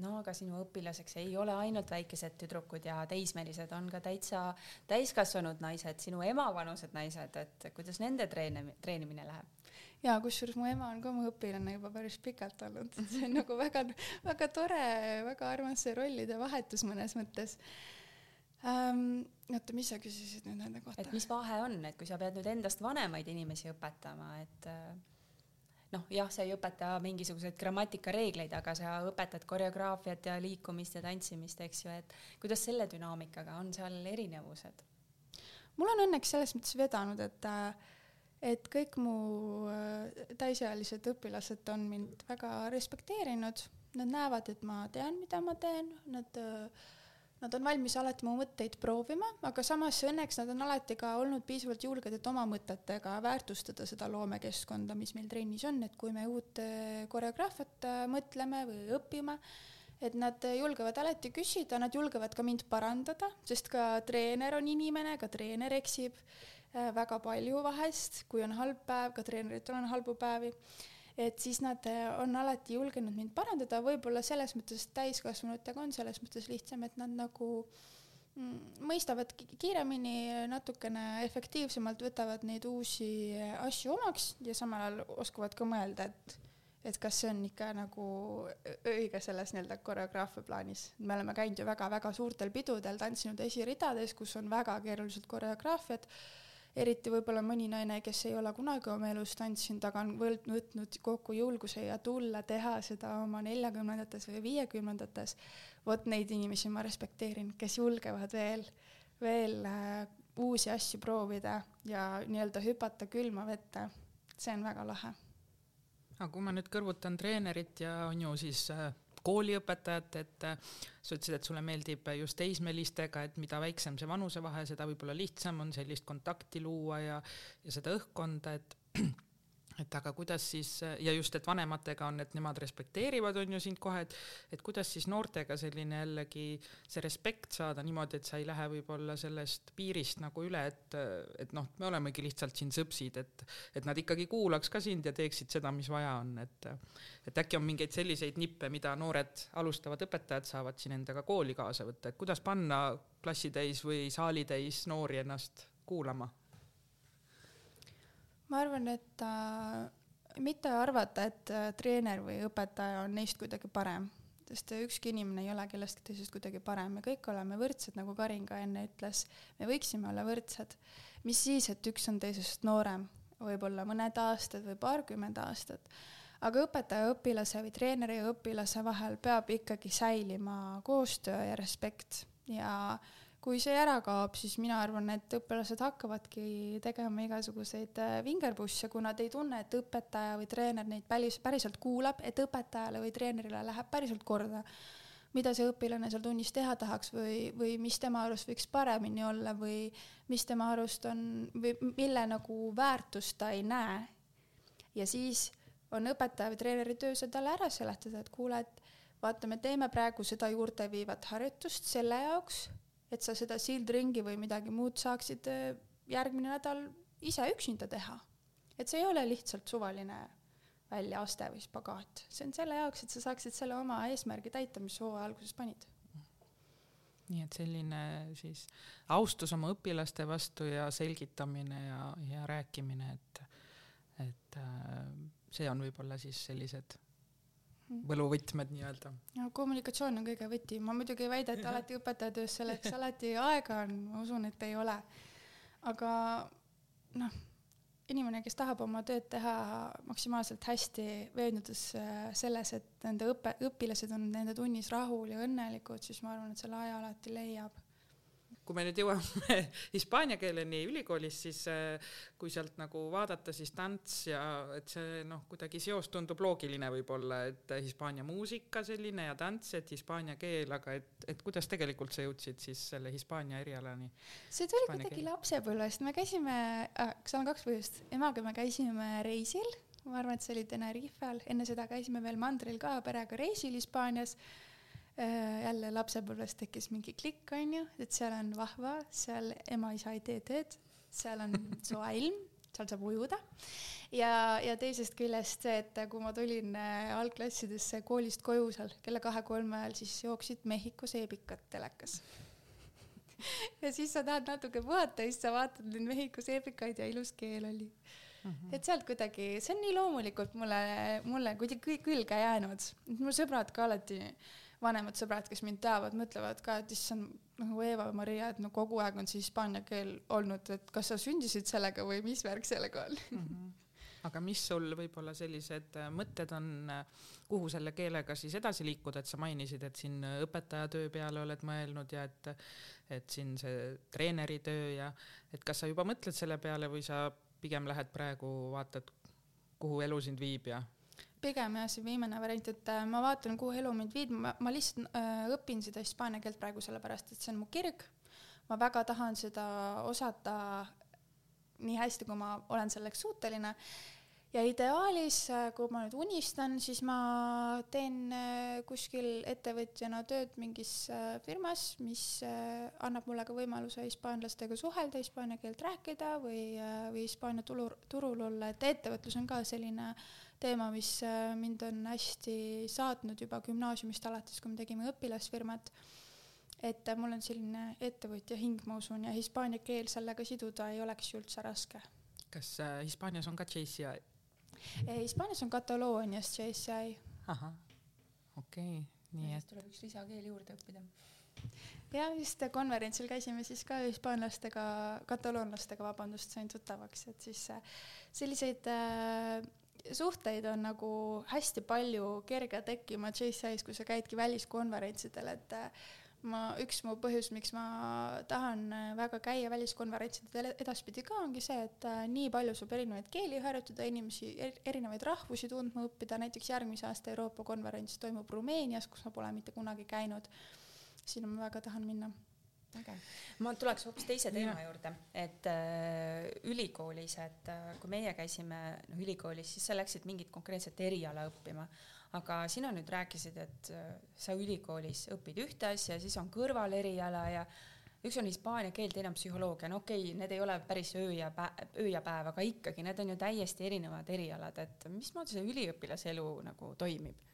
no aga sinu õpilaseks ei ole ainult väikesed tüdrukud ja teismelised, on ka täitsa täiskasvanud naised, sinu emavanused naised, et kuidas nende treeni-, treenimine läheb? ja kusjuures mu ema on ka mu õpilane juba päris pikalt olnud, see on nagu väga, väga tore, väga armas see rollide vahetus mõnes mõttes ähm,. oota, mis sa küsisid nüüd nende kohta? et mis vahe on, et kui sa pead nüüd endast vanemaid inimesi õpetama, et äh, noh, jah, sa ei õpeta mingisuguseid grammatikareegleid, aga sa õpetad koreograafiat ja liikumist ja tantsimist, eks ju, et kuidas selle dünaamikaga on seal erinevused? mul on õnneks selles mõttes vedanud, et et kõik mu äh, täisealised õpilased on mind väga respekteerinud, nad näevad, et ma tean, mida ma teen, nad äh, Nad on valmis alati mu mõtteid proovima, aga samas õnneks nad on alati ka olnud piisavalt julged, et oma mõtetega väärtustada seda loomekeskkonda, mis meil trennis on, et kui me uut äh, koreograafiat äh, mõtleme või õpime, et nad julgevad alati küsida, nad julgevad ka mind parandada, sest ka treener on inimene, ka treener eksib äh, väga palju vahest, kui on halb päev, ka treeneritel on halbu päevi et siis nad eh, on alati julgenud mind parandada, võib-olla selles mõttes täiskasvanutega on selles mõttes lihtsam, et nad nagu mm, mõistavad kiiremini, natukene efektiivsemalt võtavad neid uusi asju omaks ja samal ajal oskavad ka mõelda, et et kas see on ikka nagu õige selles nii-öelda koreograafia plaanis. me oleme käinud ju väga-väga suurtel pidudel, tantsinud esiridades, kus on väga keerulised koreograafiad eriti võib-olla mõni naine, kes ei ole kunagi oma elus tantsinud, aga on võtnud kokku julguse ja tulla teha seda oma neljakümnendates või viiekümnendates. vot neid inimesi ma respekteerin, kes julgevad veel, veel äh, uusi asju proovida ja nii-öelda hüpata külma vette. see on väga lahe. aga kui ma nüüd kõrvutan treenerit ja on ju siis äh kooliõpetajat, et äh, sa ütlesid, et sulle meeldib just teismelistega, et mida väiksem see vanusevahe, seda võib-olla lihtsam on sellist kontakti luua ja, ja seda õhkkonda, et et aga kuidas siis ja just, et vanematega on, et nemad respekteerivad, on ju sind kohe, et et kuidas siis noortega selline jällegi see respekt saada niimoodi, et sa ei lähe võib-olla sellest piirist nagu üle, et et noh, me olemegi lihtsalt siin sõpsid, et et nad ikkagi kuulaks ka sind ja teeksid seda, mis vaja on, et et äkki on mingeid selliseid nippe, mida noored alustavad õpetajad saavad siin endaga kooli kaasa võtta, et kuidas panna klassitäis või saalitäis noori ennast kuulama ma arvan, et äh, mitte arvata, et äh, treener või õpetaja on neist kuidagi parem, sest ükski inimene ei ole kellestki teisest kuidagi parem, me kõik oleme võrdsed, nagu Karin ka enne ütles. me võiksime olla võrdsed. mis siis, et üks on teisest noorem, võib-olla mõned aastad või paarkümmend aastat, aga õpetaja, õpilase või treeneri ja õpilase vahel peab ikkagi säilima koostöö ja respekt ja äh, kui see ära kaob, siis mina arvan, et õpilased hakkavadki tegema igasuguseid äh, vingerpusse, kui nad ei tunne, et õpetaja või treener neid päris, päriselt kuulab, et õpetajale või treenerile läheb päriselt korda, mida see õpilane seal tunnis teha tahaks või, või mis tema arust võiks paremini olla või mis tema arust on või mille nagu väärtust ta ei näe. ja siis on õpetaja või treeneri töö see talle ära seletada, et kuule, et vaata, me teeme praegu seda juurdeviivat harjutust selle jaoks et sa seda sildringi või midagi muud saaksid äh, järgmine nädal ise üksinda teha. et see ei ole lihtsalt suvaline väljaaste või spagaat, see on selle jaoks, et sa saaksid selle oma eesmärgi täita, mis hooaja alguses panid. nii et selline siis austus oma õpilaste vastu ja selgitamine ja, ja rääkimine, et, et äh, see on võib-olla siis sellised võluvõtmed nii-öelda. no kommunikatsioon on kõige võti, ma muidugi ei väida, et alati õpetajatöös selleks alati aega on, ma usun, et ei ole. aga noh, inimene, kes tahab oma tööd teha maksimaalselt hästi, veendudes äh, selles, et nende õpe, õpilased on nende tunnis rahul ja õnnelikud, siis ma arvan, et selle aja alati leiab kui me nüüd jõuame (laughs) hispaania keeleni ülikoolis, siis äh, kui sealt nagu vaadata, siis tants ja et see noh, kuidagi seos tundub loogiline võib-olla, et hispaania muusika selline ja tants, et hispaania keel, aga et, et kuidas tegelikult sa jõudsid siis selle hispaania erialani? see tuli kuidagi lapsepõlvest, me käisime äh,, seal on kaks põhjust, emaga me käisime reisil, ma arvan, et see oli Tenerifel, enne seda käisime veel mandril ka perega reisil Hispaanias jälle lapsepõlves tekkis mingi klikk, onju, et seal on vahva, seal ema-isa ei tee tööd, seal on (laughs) soe ilm, seal saab ujuda. ja, ja teisest küljest see, et kui ma tulin äh, algklassidesse koolist koju seal kella kahe-kolme ajal, siis jooksid Mehhiko seebikad telekas (laughs) ja siis sa tahad natuke puhata ja siis sa vaatad neid Mehhiko seebikaid ja ilus keel oli Mm -hmm. et sealt kuidagi, see on nii loomulikult mulle, mulle kuidagi külge jäänud, et mu sõbrad ka alati vanemad sõbrad, kes mind teavad, mõtlevad ka, et issand, nagu Eva-Maria, et no kogu aeg on see hispaania keel olnud, et kas sa sündisid sellega või mis värk sellega on mm? -hmm. aga mis sul võib-olla sellised äh, mõtted on, äh, kuhu selle keelega siis edasi liikuda, et sa mainisid, et siin õpetajatöö peale oled mõelnud ja et, et siin see treeneri töö ja et kas sa juba mõtled selle peale või sa pigem lähed praegu, vaatad, kuhu elu sind viib ja pigem jah, see viimane variant, et äh, ma vaatan, kuhu elu mind viib, ma, ma lihtsalt äh, õpin seda hispaania keelt praegu sellepärast, et see on mu kirg. ma väga tahan seda osata nii hästi, kui ma olen selleks suuteline. ja ideaalis, äh, kui ma nüüd unistan, siis ma teen äh, kuskil ettevõtjana tööd mingis firmas, mis annab mulle ka võimaluse hispaanlastega suhelda, hispaania keelt rääkida või, või Hispaania turul, turul olla, et ettevõtlus on ka selline äh, teema, mis äh, mind on hästi saatnud juba gümnaasiumist alates, kui me tegime õpilasfirmat. et äh, mul on selline ettevõtja hing, ma usun, ja hispaania keel sellega siduda ei oleks ju üldse raske. kas äh, Hispaanias on ka JCI? Hispaanias on Kataloonias JCI. ahah, okei okay,, nii et. tuleb üks lisakeel juurde õppida ja just konverentsil käisime siis ka hispaanlastega, kataloonlastega, vabandust, sain tuttavaks, et siis selliseid äh, suhteid on nagu hästi palju kerge tekkima JCI-s, kui sa käidki väliskonverentsidel, et äh, ma, üks mu põhjus, miks ma tahan äh, väga käia väliskonverentsidel edaspidi ka, ongi see, et äh, nii palju saab erinevaid keeli harjutada, inimesi, erinevaid rahvusi tundma õppida, näiteks järgmise aasta Euroopa konverents toimub Rumeenias, kus ma pole mitte kunagi käinud. sinna ma väga tahan minna äge. ma tuleks hoopis teise teema ja. juurde, et äh, ülikoolis, et äh, kui meie käisime noh ülikoolis, siis sa läksid mingit konkreetset eriala õppima, aga sina nüüd rääkisid, et äh, sa ülikoolis õpid ühte asja, siis on kõrvaleriala ja üks on hispaania keel, teine on psühholoogia, no okei okay,, need ei ole päris öö ja päev, öö ja päev, aga ikkagi need on ju täiesti erinevad erialad, et mismoodi see üliõpilase elu nagu toimib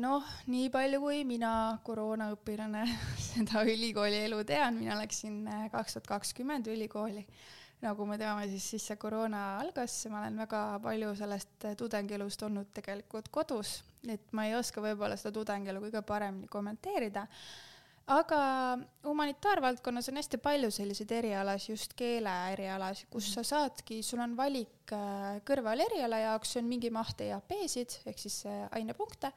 noh, nii palju kui mina koroonaõpilane (laughs) seda ülikooli elu tean, mina läksin äh, kaks tuhat kakskümmend ülikooli. nagu me teame, siis, siis see koroona algas, ma olen väga palju sellest äh, tudengielust olnud tegelikult kodus, et ma ei oska võib-olla seda tudengielu kõige paremini kommenteerida aga humanitaarvaldkonnas on hästi palju selliseid erialasid, just keele erialasid, kus sa saadki, sul on valik äh, kõrvaleriala jaoks, see on mingi maht EAP-sid ehk siis äh, ainepunkte.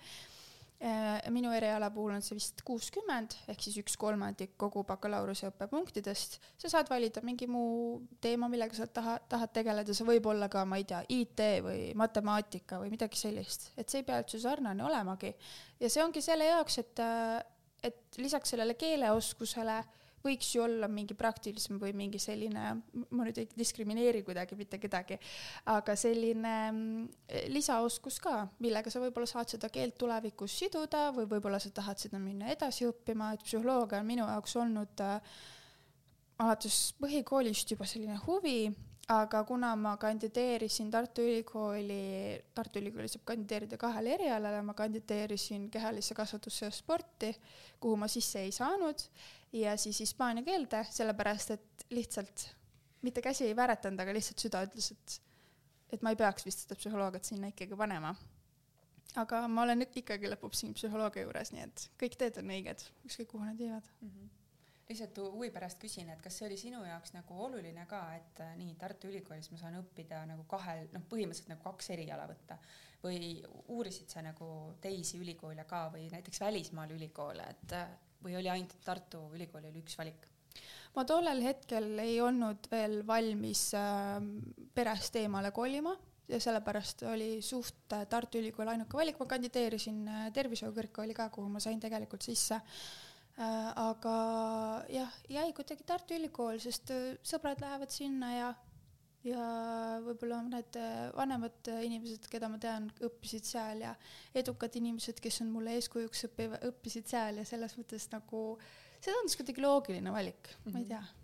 Äh, minu eriala puhul on see vist kuuskümmend ehk siis üks kolmandik kogu bakalaureuseõppe punktidest. sa saad valida mingi muu teema, millega sa taha, tahad tegeleda, see võib olla ka, ma ei tea, IT või matemaatika või midagi sellist, et see ei pea üldse sarnane olemagi. ja see ongi selle jaoks, et et lisaks sellele keeleoskusele võiks ju olla mingi praktilisem või mingi selline, ma nüüd ei diskrimineeri kuidagi mitte kedagi, aga selline lisaoskus ka, millega sa võib-olla saad seda keelt tulevikus siduda või võib-olla sa tahad seda minna edasi õppima, et psühholoogia on minu jaoks olnud äh, alates põhikoolist juba selline huvi aga kuna ma kandideerisin Tartu Ülikooli, Tartu Ülikooli saab kandideerida kahele erialale, ma kandideerisin kehalisse kasvatusse ja sporti, kuhu ma sisse ei saanud, ja siis hispaania keelde, sellepärast et lihtsalt mitte käsi ei vääratanud, aga lihtsalt süda ütles, et et ma ei peaks vist seda psühholoogiat sinna ikkagi panema. aga ma olen ikkagi lõpuks siin psühholoogia juures, nii et kõik teed on õiged, ükskõik kuhu nad viivad mm. -hmm lihtsalt huvi pärast küsin, et kas see oli sinu jaoks nagu oluline ka, et äh, nii Tartu Ülikoolis ma saan õppida nagu kahel, noh, põhimõtteliselt nagu kaks eriala võtta või uurisid sa nagu teisi ülikoole ka või näiteks välismaal ülikoole, et äh, või oli ainult Tartu Ülikool oli üks valik? ma tollel hetkel ei olnud veel valmis äh, perest eemale kolima ja sellepärast oli suht äh, Tartu Ülikool ainuke valik, ma kandideerisin äh, tervishoiukõrgkooli ka, kuhu ma sain tegelikult sisse. Aga jah, jäi kuidagi Tartu Ülikool, sest äh, sõbrad lähevad sinna ja ja võib-olla mõned äh, vanemad inimesed, keda ma tean, õppisid seal ja edukad inimesed, kes on mulle eeskujuks, õppivad, õppisid seal ja selles mõttes nagu see tundus kuidagi loogiline valik mm, -hmm. ma ei mhm. tea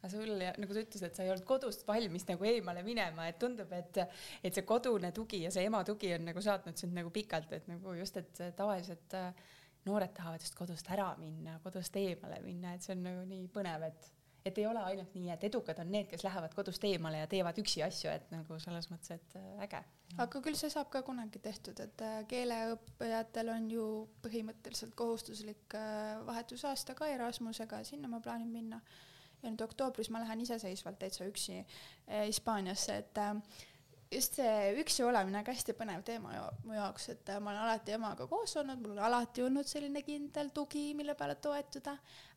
aga sul, nagu sa ütlesid, et sa ei olnud kodust valmis nagu eemale minema, et tundub, et, et see kodune tugi ja see ema tugi on nagu saatnud sind nagu pikalt, et nagu just, et tavaliselt äh, noored tahavad just kodust ära minna, kodust eemale minna, et see on nagu nii põnev, et et ei ole ainult nii, et edukad on need, kes lähevad kodust eemale ja teevad üksi asju, et nagu selles mõttes, et äh, äge. aga küll see saab ka kunagi tehtud, et äh, keeleõppijatel on ju põhimõtteliselt kohustuslik äh, vahetusaasta ka Erasmusega, sinna ma plaanin minna. ja nüüd oktoobris ma lähen iseseisvalt täitsa üksi Hispaaniasse, et just see üksi olemine on ka hästi põnev teema ju, mu jaoks, et äh, ma olen alati emaga koos olnud, mul on alati olnud selline kindel tugi, mille peale toetuda,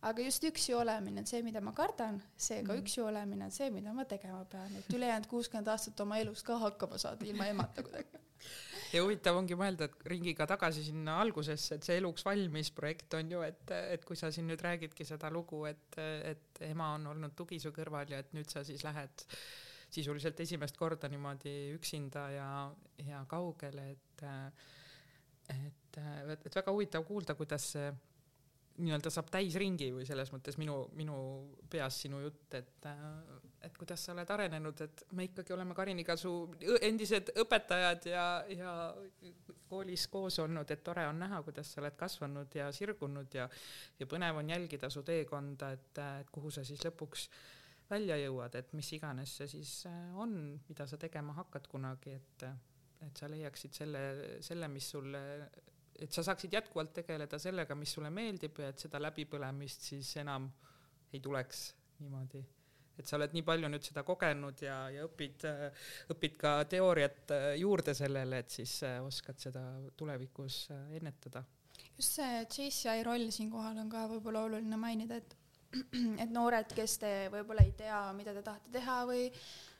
aga just üksi olemine on see, mida ma kardan, seega mm. üksi olemine on see, mida ma tegema pean, et ülejäänud kuuskümmend aastat oma elus ka hakkama saada ilma emata kuidagi. ja huvitav ongi mõelda, et ringiga tagasi sinna algusesse, et see eluks valmis projekt on ju, et, et kui sa siin nüüd räägidki seda lugu, et, et ema on olnud tugi su kõrval ja et nüüd sa siis lähed sisuliselt esimest korda niimoodi üksinda ja, ja kaugele, et et, et, väga huvitav kuulda, kuidas see nii-öelda saab täisringi või selles mõttes minu, minu peas sinu jutt, et, et kuidas sa oled arenenud, et me ikkagi oleme Kariniga su endised õpetajad ja, ja koolis koos olnud, et tore on näha, kuidas sa oled kasvanud ja sirgunud ja, ja põnev on jälgida su teekonda, et, et kuhu sa siis lõpuks äh, välja jõuad, et mis iganes see siis äh, on, mida sa tegema hakkad kunagi, et, et sa leiaksid selle, selle, mis sulle, et sa saaksid jätkuvalt tegeleda sellega, mis sulle meeldib ja et seda läbipõlemist siis enam ei tuleks niimoodi et sa oled nii palju nüüd seda kogenud ja, ja õpid, õpid ka teooriat äh, juurde sellele, et siis äh, oskad seda tulevikus ennetada. just see JCI roll siinkohal on ka võib-olla oluline mainida, et (clears throat) et noored, kes te võib-olla ei tea, mida te tahate teha või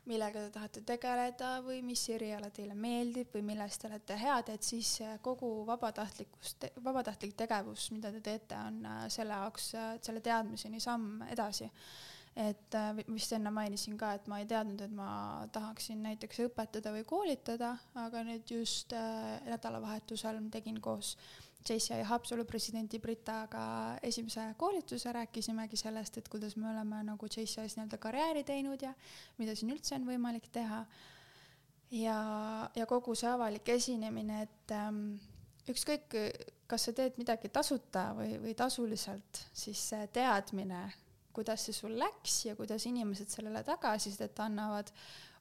millega te tahate tegeleda või mis eriala teile meeldib või milles te olete head, et siis kogu vabatahtlikkus, vabatahtlik tegevus, mida te teete, on äh, selle jaoks, äh, selle teadmiseni samm edasi. et äh, vist enne mainisin ka, et ma ei teadnud, et ma tahaksin näiteks õpetada või koolitada, aga nüüd just nädalavahetusel tegin koos JCI Haapsalu presidendi Britaga esimese koolituse, rääkisimegi sellest, et kuidas me oleme nagu JCI-s nii-öelda karjääri teinud ja mida siin üldse on võimalik teha. ja, ja kogu see avalik esinemine, et ähm, ükskõik, kas sa teed midagi tasuta või, või tasuliselt, siis see teadmine, kuidas see sul läks ja kuidas inimesed sellele tagasisidet annavad,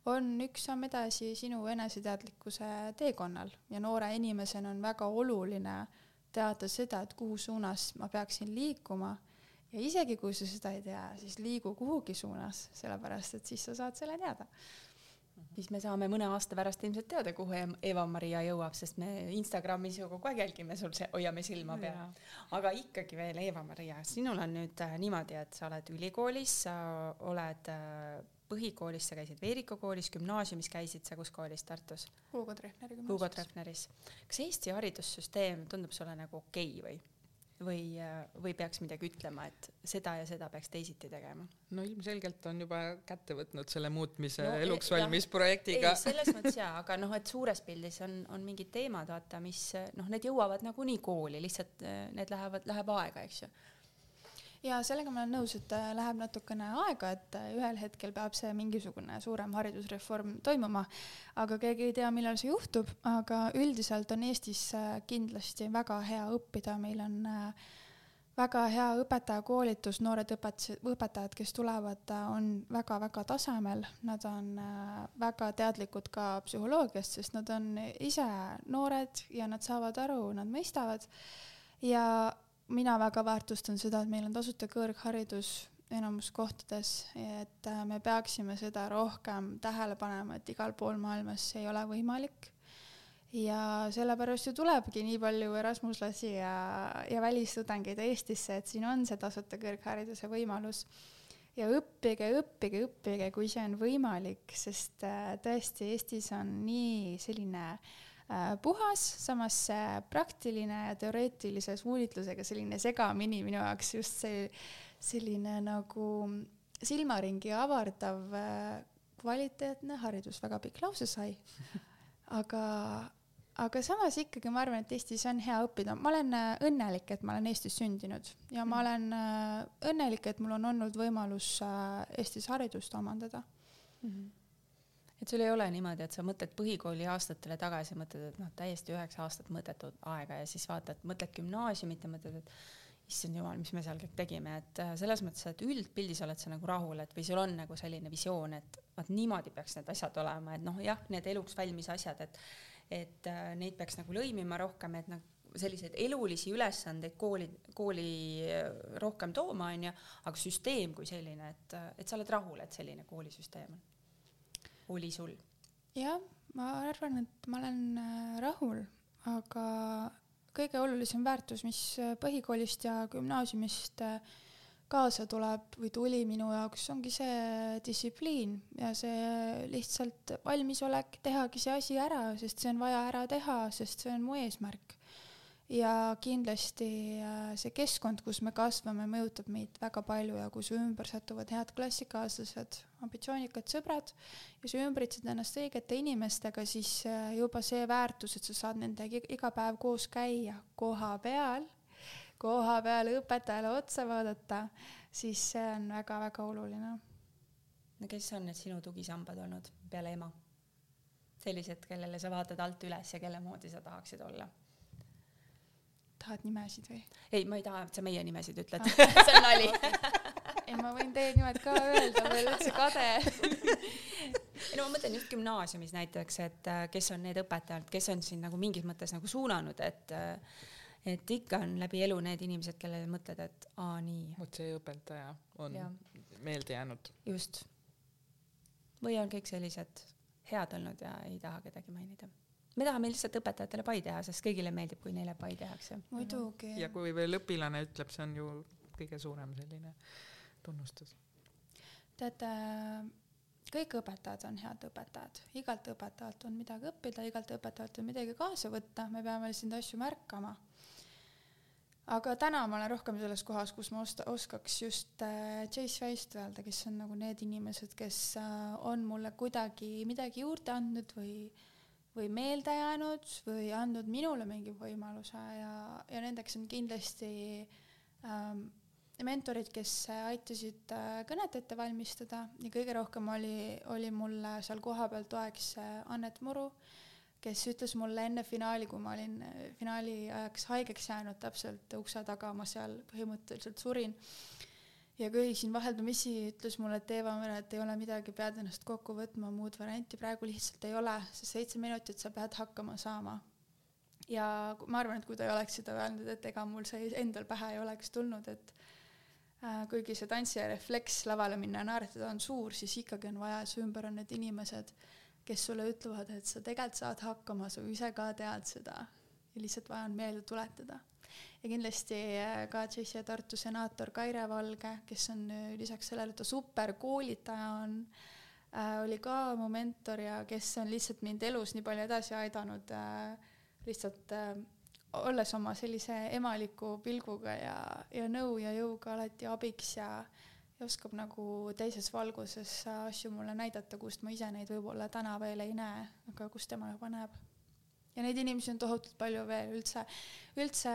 on üks samm edasi sinu eneseteadlikkuse teekonnal ja noore inimesena on väga oluline äh, teada seda, et kuhu suunas ma peaksin liikuma. Ja isegi kui sa seda ei tea, siis liigu kuhugi suunas, sellepärast et siis sa saad selle teada. Siis me saame mõne aasta pärast ilmselt teada, kuhu Eva-Maria jõuab, sest me Instagramis ju kogu aeg jälgime sul, hoiame silma peal. aga ikkagi veel Eva-Maria, sinul on nüüd äh, niimoodi, et sa oled ülikoolis, sa oled äh, põhikoolis sa käisid Veeriku koolis, gümnaasiumis käisid sa kus koolis Tartus? Hugo Treffneri gümnaasiumis. Hugo Treffneris. kas Eesti haridussüsteem tundub sulle nagu okei okay või? või, või peaks midagi ütlema, et seda ja seda peaks teisiti tegema? no ilmselgelt on juba kätte võtnud selle muutmise no, eluks e, valmis jah, projektiga. selles mõttes jaa, aga noh, et suures pildis on, on mingid teemad, vaata, mis noh, need jõuavad nagunii kooli, lihtsalt need lähevad, läheb aega, eks ju ja sellega ma olen nõus, et äh, läheb natukene aega, et äh, ühel hetkel peab see mingisugune suurem haridusreform toimuma, aga keegi ei tea, millal see juhtub, aga üldiselt on Eestis äh, kindlasti väga hea õppida, meil on väga hea õpetajakoolitus, noored õpetajad, õpetajad, kes tulevad, on väga-väga tasemel, nad on väga teadlikud ka psühholoogiast, sest nad on ise noored ja nad saavad aru, nad mõistavad. ja mina väga väärtustan seda, et meil on tasuta kõrgharidus enamus kohtades, et äh, me peaksime seda rohkem tähele panema, et igal pool maailmas see ei ole võimalik ja sellepärast ju tulebki nii palju Erasmuslasi ja, ja välistudengeid Eestisse, et siin on see tasuta kõrghariduse võimalus. ja õppige, õppige, õppige, kui see on võimalik, sest äh, tõesti Eestis on nii selline äh, puhas, samas praktiline ja teoreetilise suunitlusega selline segamini minu jaoks just see selline nagu silmaringi avardav äh, kvaliteetne haridus, väga pikk lause sai, (laughs) aga aga samas ikkagi ma arvan, et Eestis on hea õppida, ma olen äh, õnnelik, et ma olen Eestis sündinud ja ma mhm. olen äh, õnnelik, et mul on olnud võimalus äh, Eestis haridust omandada mm. -hmm. Et sul ei ole niimoodi, et sa mõtled põhikooli aastatele tagasi, mõtled, et noh, täiesti üheksa aastat mõttetut aega ja siis vaatad, mõtled gümnaasiumit ja mõtled, et issand jumal, mis me seal kõik tegime, et selles mõttes, et üldpildis oled sa nagu rahul, et või sul on nagu selline visioon, et vaat niimoodi peaks need asjad olema, et noh, jah, need eluks valmis asjad, et et äh, neid peaks nagu lõimima rohkem, et nagu selliseid elulisi ülesandeid kooli, kooli äh, rohkem tooma, onju, aga süsteem kui selline, et, äh, et sa oled rahul, et selline koolisüsteem on, oli sul? jah, ma arvan, et ma olen rahul, aga kõige olulisem väärtus, mis põhikoolist ja gümnaasiumist äh, kaasa tuleb või tuli minu jaoks, ongi see distsipliin ja see lihtsalt valmisolek tehagi see asi ära, sest see on vaja ära teha, sest see on mu eesmärk. Ja kindlasti äh, see keskkond, kus me kasvame, mõjutab meid väga palju ja kui su ümber satuvad head klassikaaslased, ambitsioonikad sõbrad ja sa ümbritsed ennast õigete inimestega, siis äh, juba see väärtus, et sa saad nendega iga päev koos käia koha peal koha peal õpetajale otsa vaadata, siis see on väga-väga oluline. no kes on need sinu tugisambad olnud peale ema? sellised, kellele sa vaatad alt üles ja kelle moodi sa tahaksid olla? Tahad nimesid või? ei, ma ei taha, et sa meie nimesid ütled ah. see on nali (laughs) ei, ma võin teie nimed ka öelda, ma ei ole üldse kade ei (laughs) no ma mõtlen just gümnaasiumis näiteks, et äh, kes on need õpetajad, kes on sind nagu mingis mõttes nagu suunanud, et äh, et ikka on läbi elu need inimesed, kellele mõtled, et aa nii. vot see õpetaja on ja. meelde jäänud. just. või on kõik sellised head olnud ja ei taha kedagi mainida. Me tahame lihtsalt õpetajatele pai teha, sest kõigile meeldib, kui neile pai tehakse. muidugi. ja kui veel õpilane ütleb, see on ju kõige suurem selline tunnustus. teate kõik õpetajad on head õpetajad, igalt õpetajalt on midagi õppida, igalt õpetajalt on midagi kaasa võtta, me peame lihtsalt asju märkama aga täna ma olen rohkem selles kohas, kus ma osta, oskaks just äh, Chase Rice'it öelda, kes on nagu need inimesed, kes äh, on mulle kuidagi midagi juurde andnud või, või meelde jäänud või andnud minule mingi võimaluse ja, ja nendeks on kindlasti ähm, mentorid, kes aitasid äh, kõnet ette valmistada ja kõige rohkem oli, oli mulle seal kohapeal toeks Annet Muru kes ütles mulle enne finaali, kui ma olin äh, finaali ajaks haigeks jäänud, täpselt ukse taga ma seal põhimõtteliselt surin. Ja köhisin vaheldumisi, ütles mulle, et Eeva Mere, et ei ole midagi, pead ennast kokku võtma, muud varianti praegu lihtsalt ei ole, sest seitse minutit sa pead hakkama saama. ja ma arvan, et kui ta ei oleks seda öelnud, et ega mul see endal pähe ei oleks tulnud, et äh, kuigi see tantsija refleks lavale minna ja naeratada on suur, siis ikkagi on vaja, su ümber on need inimesed kes sulle ütlevad, et sa tegelikult saad hakkama, sa ise ka tead seda ja lihtsalt vaja on meelde tuletada. Ja kindlasti äh, ka Tšehhi Tartu senaator Kaire Valge, kes on äh, lisaks sellele, et ta superkoolitaja on äh,, oli ka mu mentor ja kes on lihtsalt mind elus nii palju edasi aidanud lihtsalt olles oma sellise emaliku pilguga ja, ja nõu ja jõuga alati abiks ja ja oskab nagu teises valguses asju mulle näidata, kust ma ise neid võib-olla täna veel ei näe, aga kus tema juba näeb. Ja neid inimesi on tohutult palju veel. Üldse, üldse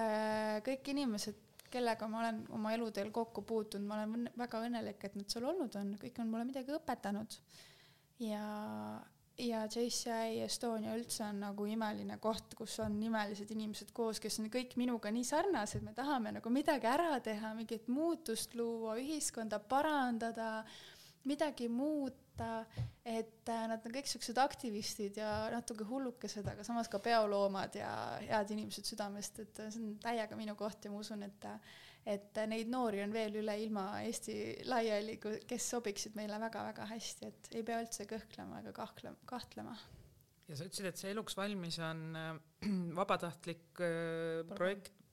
kõik inimesed, kellega ma olen oma eluteel kokku puutunud, ma olen väga õnnelik, et nad seal olnud on, kõik on mulle midagi õpetanud. ja, ja JCI Estonia üldse on nagu imeline koht, kus on imelised inimesed koos, kes on kõik minuga nii sarnased, me tahame nagu midagi ära teha, mingit muutust luua, ühiskonda parandada, midagi muuta, et äh, nad on kõik siuksed aktivistid ja natuke hullukesed, aga samas ka peoloomad ja head inimesed südamest, et see on täiega minu koht ja ma usun, et et neid noori on veel üle ilma Eesti laiali, kes sobiksid meile väga-väga hästi, et ei pea üldse kõhklema ega kahtlema, kahtlema. ja sa ütlesid, et see Eluks valmis on äh, (clears throat) vabatahtlik äh,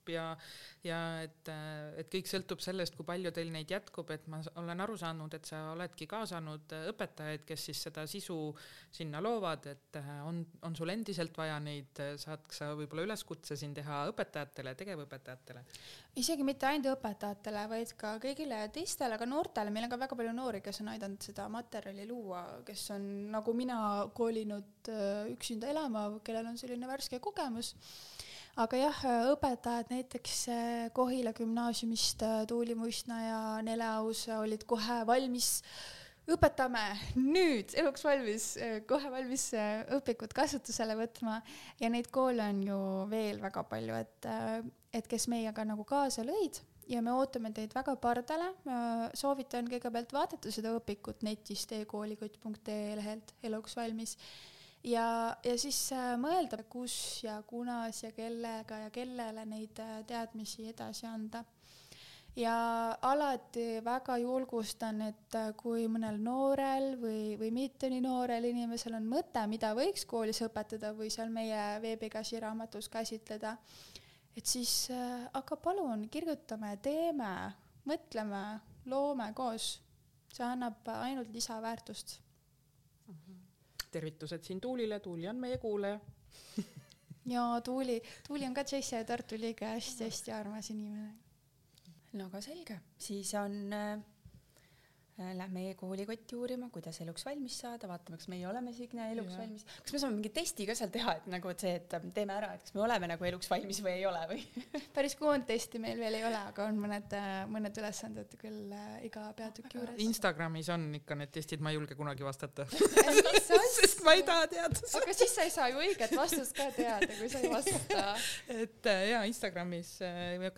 projekt ja, ja et, et kõik sõltub sellest, kui palju teil neid jätkub, et ma olen aru saanud, et sa oledki kaasanud õpetajaid, kes siis seda sisu sinna loovad, et on, on sul endiselt vaja neid, saad sa võib-olla üleskutse siin teha õpetajatele, tegevõpetajatele? isegi mitte ainult õpetajatele, vaid ka kõigile teistele, ka noortele, meil on ka väga palju noori, kes on aidanud seda materjali luua, kes on nagu mina kolinud äh, üksinda elama, kellel on selline värske kogemus aga jah, õpetajad näiteks eh, Kohila gümnaasiumist eh, Tuuli Muistna ja Nele Aus olid kohe valmis. Õpetame nüüd, eluks valmis, kohe valmis õpikut kasutusele võtma. Ja neid koole on ju veel väga palju, et, et kes meiega nagu kaasa lõid. Ja me ootame teid väga pardale. soovitan kõigepealt vaadata seda õpikut netist e-koolikott.ee lehelt Eluks valmis ja, ja siis äh, mõelda, kus ja kunas ja kellega ja kellele neid äh, teadmisi edasi anda. ja alati väga julgustan, et äh, kui mõnel noorel või, või mitte nii noorel inimesel on mõte, mida võiks koolis õpetada või seal meie veebikäsiraamatus käsitleda, et siis aga palun kirjutame, teeme, mõtleme, loome koos. see annab ainult lisaväärtust tervitused siin Tuulile, Tuuli on meie kuulaja (laughs) ja Tuuli, Tuuli on ka Jesse Tartu liige hästi,, hästi-hästi armas inimene. no aga selge, siis on Äh, lähme e-koolikotti uurima, kuidas eluks valmis saada, vaatame, kas meie oleme Signe eluks ja. valmis. kas me saame mingi testi ka seal teha, et nagu et see, et ähm, teeme ära, et kas me oleme nagu eluks valmis või ei ole või (laughs) päris koondtesti meil veel ei ole, aga on mõned, äh, mõned ülesanded küll äh, iga peatüki juures. Instagramis on ikka need testid, ma ei julge kunagi vastata (laughs) (laughs) sest ma ei taha teada seda. aga siis sa ei saa ju õiget vastust ka teada, kui sa ei vasta. et ja Instagramis,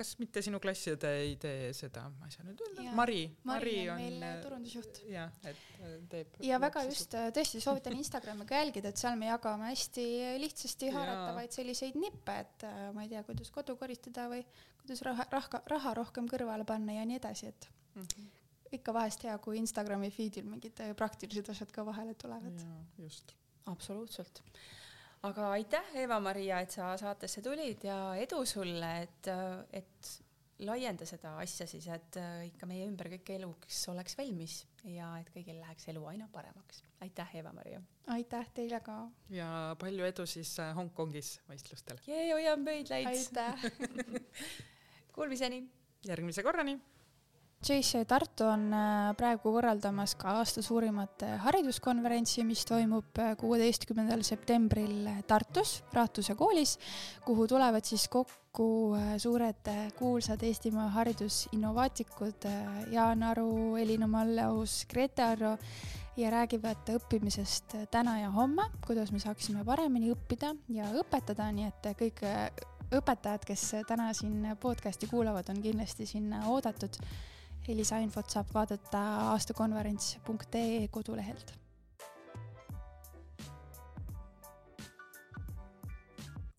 kas mitte sinu klassiõde ei tee seda, ma ei saa nüüd öelda. Mari, Mari on, on turundusjuht. jah, et äh, teeb. ja väga just äh, tõesti soovitan Instagrami ka jälgida, et seal me jagame hästi lihtsasti haaratavaid selliseid nippe, et äh, ma ei tea, kuidas kodu koristada või kuidas raha, raha, raha rohkem kõrvale panna ja nii edasi, et mm -hmm. ikka vahest hea, kui Instagrami feed'il mingid praktilised asjad ka vahele tulevad. just. absoluutselt aga aitäh, Eva-Maria, et sa saatesse tulid ja edu sulle, et, et laienda seda asja siis, et äh, ikka meie ümber kõik eluks oleks valmis ja et kõigil läheks elu aina paremaks. aitäh, Eva-Maria! aitäh teile ka! ja palju edu siis äh, Hongkongis võistlustel! hoian pöidlaid! aitäh (laughs) Kuulmiseni! järgmise korrani! JC Tartu on äh, praegu korraldamas ka aasta suurimat äh, hariduskonverentsi, mis toimub äh, kuueteistkümnendal septembril Tartus Raatuse koolis, kuhu tulevad siis kokku suured kuulsad Eestimaa haridusinnovaatikud Jaan Aru, Elina Malleus, Grete Arro ja räägivad õppimisest täna ja homme, kuidas me saaksime paremini õppida ja õpetada, nii et kõik õpetajad, kes täna siin podcast'i kuulavad, on kindlasti sinna oodatud lisainfot saab vaadata aastakonverents.ee kodulehelt.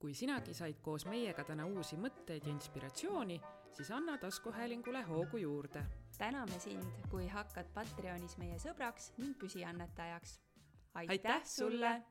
kui sinagi said koos meiega täna uusi mõtteid ja inspiratsiooni, siis anna taskuhäälingule hoogu juurde. täname sind, kui hakkad Patreonis meie sõbraks ning püsiannetajaks. aitäh sulle